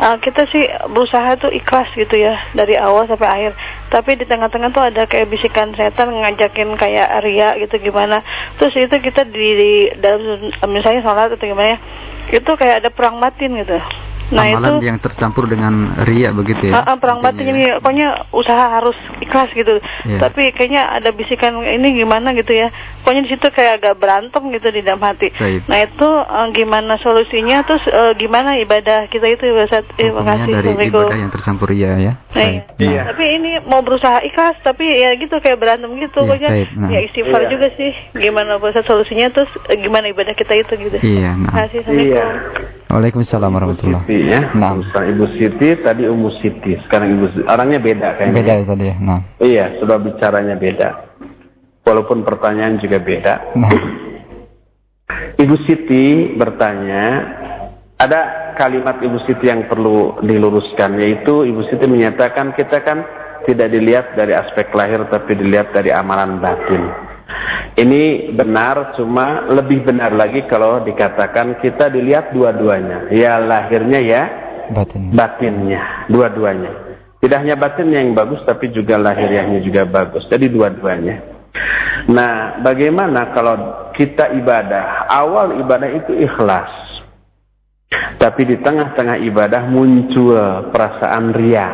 uh, Kita sih berusaha tuh ikhlas gitu ya Dari awal sampai akhir. Tapi di tengah-tengah tuh ada kayak bisikan setan ngajakin kayak ria gitu gimana. Terus itu kita di, di dalam misalnya sholat atau gimana ya Itu kayak ada perang batin gitu nah, amalan itu, yang tercampur dengan ria begitu ya. Uh, perang batin ini ya. pokoknya usaha harus ikhlas gitu. Yeah. Tapi kayaknya ada bisikan ini gimana gitu ya. Pokoknya di situ kayak agak berantem gitu di dalam hati. Baik. Nah itu uh, gimana solusinya terus uh, gimana ibadah kita itu Ustaz? Terima kasih. Dari ibadah yang tercampur ria ya. Nah, iya. Nah. Tapi ini mau berusaha ikhlas tapi ya gitu kayak berantem gitu yeah, pokoknya. Nah. Ya istighfar yeah. juga sih. Gimana Ustaz solusinya terus uh, gimana ibadah kita itu gitu. Iya. Nah. Terima kasih. Assalamualaikum. Iya. Waalaikumsalam warahmatullahi Siti ya. Nah. Ibu Siti tadi Ummu Siti. Sekarang Ibu Siti. Orangnya beda kayaknya. Beda tadi ya. Nah. Iya, sebab bicaranya beda. Walaupun pertanyaan juga beda. Nah. Ibu Siti bertanya, ada kalimat Ibu Siti yang perlu diluruskan yaitu Ibu Siti menyatakan kita kan tidak dilihat dari aspek lahir tapi dilihat dari amalan batin. Ini benar, cuma lebih benar lagi kalau dikatakan kita dilihat dua-duanya. Ya lahirnya ya Batin. batinnya, dua-duanya. Tidak hanya batinnya yang bagus, tapi juga lahirnya juga bagus. Jadi dua-duanya. Nah, bagaimana kalau kita ibadah? Awal ibadah itu ikhlas. Tapi di tengah-tengah ibadah muncul perasaan ria.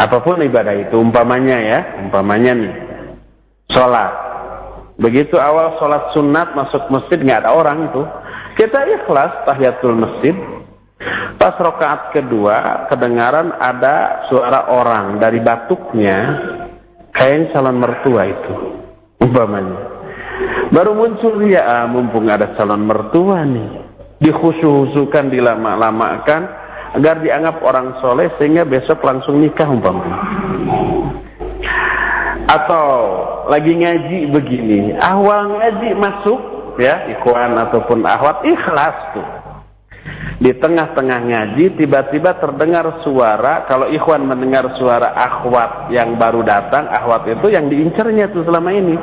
Apa pun ibadah itu, umpamanya ya, umpamanya nih, sholat Begitu awal sholat sunat masuk masjid nggak ada orang itu. Kita ikhlas tahiyatul masjid. Pas rokaat kedua kedengaran ada suara orang dari batuknya kain calon mertua itu umpamanya. Baru muncul dia ah, mumpung ada calon mertua nih. Dikhusu-husukan, dilama-lamakan agar dianggap orang soleh sehingga besok langsung nikah umpamanya. Atau lagi ngaji begini, awal ngaji masuk ya ikhwan ataupun ahwat ikhlas tuh. Di tengah-tengah ngaji tiba-tiba terdengar suara, kalau ikhwan mendengar suara akhwat yang baru datang, akhwat itu yang diincarnya tuh selama ini.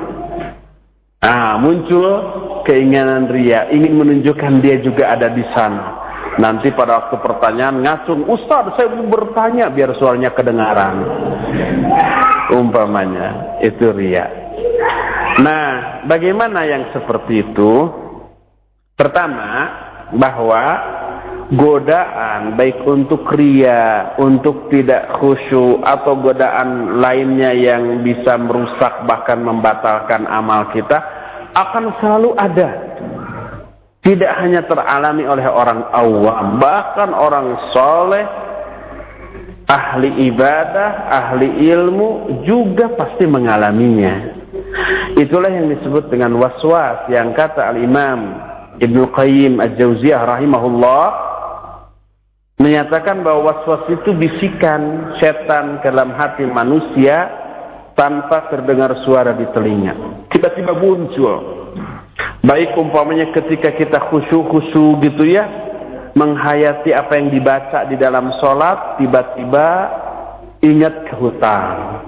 Ah, muncul keinginan ria, ingin menunjukkan dia juga ada di sana. Nanti pada waktu pertanyaan ngacung, Ustaz saya mau bertanya biar suaranya kedengaran. Umpamanya, itu ria. Nah, bagaimana yang seperti itu? Pertama, bahwa godaan baik untuk ria, untuk tidak khusyuk atau godaan lainnya yang bisa merusak bahkan membatalkan amal kita akan selalu ada. Tidak hanya teralami oleh orang awam, bahkan orang soleh, ahli ibadah, ahli ilmu juga pasti mengalaminya. Itulah yang disebut dengan waswas yang kata al-Imam Ibnu Qayyim Al-Jauziyah rahimahullah menyatakan bahwa waswas itu bisikan setan ke dalam hati manusia tanpa terdengar suara di telinga. Tiba-tiba muncul. Baik umpamanya ketika kita khusyuk-khusyuk gitu ya, menghayati apa yang dibaca di dalam sholat, tiba-tiba ingat ke hutang.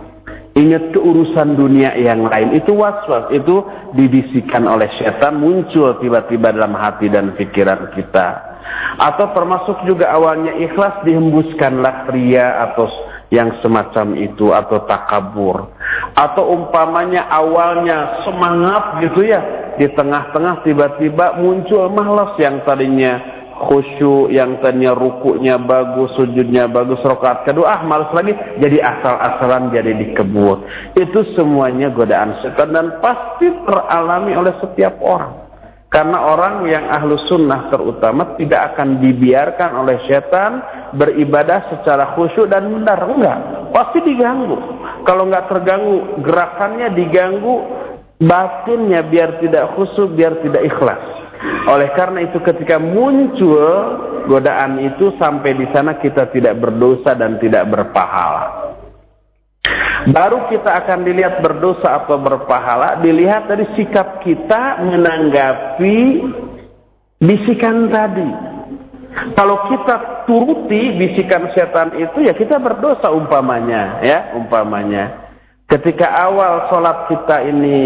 Ingat ke urusan dunia yang lain. Itu was-was. Itu dibisikkan oleh setan muncul tiba-tiba dalam hati dan pikiran kita atau termasuk juga awalnya ikhlas dihembuskanlah ria atau yang semacam itu atau takabur atau umpamanya awalnya semangat gitu ya di tengah-tengah tiba-tiba muncul malas yang tadinya khusyuk yang tadinya rukuknya bagus sujudnya bagus rokaat kedua ah malas lagi jadi asal-asalan jadi dikebut itu semuanya godaan setan dan pasti teralami oleh setiap orang karena orang yang ahlu sunnah terutama tidak akan dibiarkan oleh setan beribadah secara khusyuk dan benar. Enggak. Pasti diganggu. Kalau enggak terganggu, gerakannya diganggu, batinnya biar tidak khusyuk, biar tidak ikhlas. Oleh karena itu ketika muncul godaan itu sampai di sana kita tidak berdosa dan tidak berpahala. Baru kita akan dilihat berdosa atau berpahala, dilihat dari sikap kita menanggapi bisikan tadi. Kalau kita turuti bisikan setan itu ya kita berdosa umpamanya ya umpamanya. Ketika awal sholat kita ini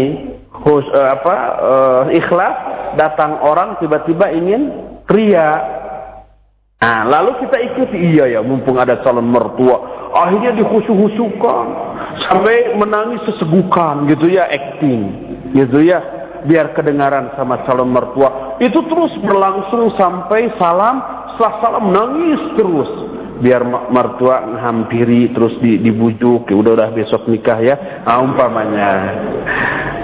hus, uh, apa uh, ikhlas datang orang tiba-tiba ingin ria. Nah, lalu kita ikuti iya ya mumpung ada calon mertua akhirnya dikhusyuk-khusyukan sampai menangis sesegukan gitu ya acting gitu ya biar kedengaran sama calon mertua itu terus berlangsung sampai salam setelah salam nangis terus biar mertua menghampiri terus dibujuk ya udah udah besok nikah ya nah, umpamanya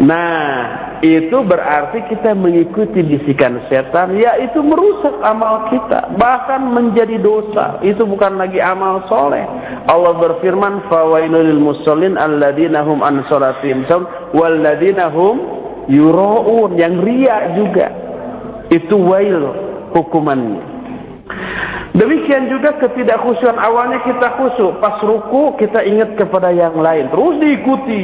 nah itu berarti kita mengikuti bisikan setan yaitu merusak amal kita bahkan menjadi dosa. Itu bukan lagi amal soleh. Allah berfirman fawailul musallin alladzina hum an salatihim walladzina hum yuraun yang ria juga. Itu wail hukumannya. Demikian juga ketidakkhusyuan awalnya kita khusyuk. Pas ruku kita ingat kepada yang lain. Terus diikuti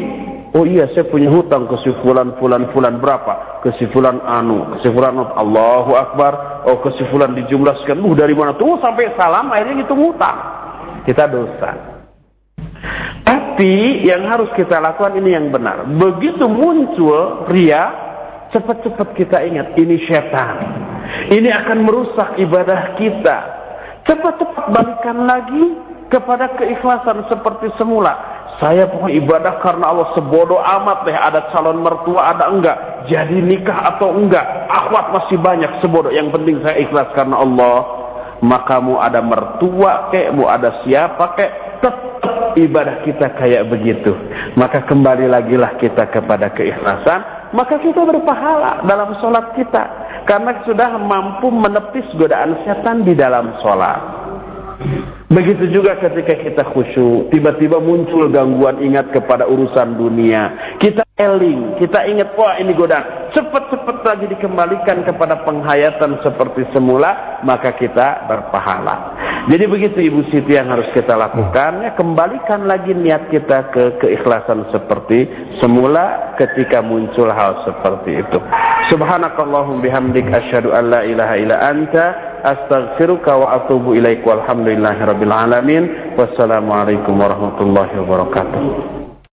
Oh iya saya punya hutang ke si fulan fulan fulan berapa? Ke si fulan anu, ke si fulan Allahu Akbar. Oh ke si fulan dijumlahkan. Uh dari mana tuh sampai salam akhirnya itu hutang. Kita dosa. Tapi yang harus kita lakukan ini yang benar. Begitu muncul ria, cepat-cepat kita ingat ini setan. Ini akan merusak ibadah kita. Cepat-cepat balikan lagi kepada keikhlasan seperti semula saya punya ibadah karena Allah sebodoh amat deh ada calon mertua ada enggak. Jadi nikah atau enggak. Akhwat masih banyak sebodoh. Yang penting saya ikhlas karena Allah. Maka mau ada mertua kek, mau ada siapa kek. Tetap ibadah kita kayak begitu. Maka kembali lagi lah kita kepada keikhlasan. Maka kita berpahala dalam sholat kita. Karena sudah mampu menepis godaan setan di dalam sholat. Begitu juga ketika kita khusyuk, tiba-tiba muncul gangguan ingat kepada urusan dunia. Kita eling, kita ingat, wah ini godaan. Cepat-cepat lagi dikembalikan kepada penghayatan seperti semula, maka kita berpahala. Jadi begitu Ibu Siti yang harus kita lakukan, ya kembalikan lagi niat kita ke keikhlasan seperti semula ketika muncul hal seperti itu. Subhanakallahum bihamdik asyhadu an la ilaha illa anta astaghfiruka wa atubu ilaik walhamdulillahi rabbil alamin. Wassalamualaikum warahmatullahi wabarakatuh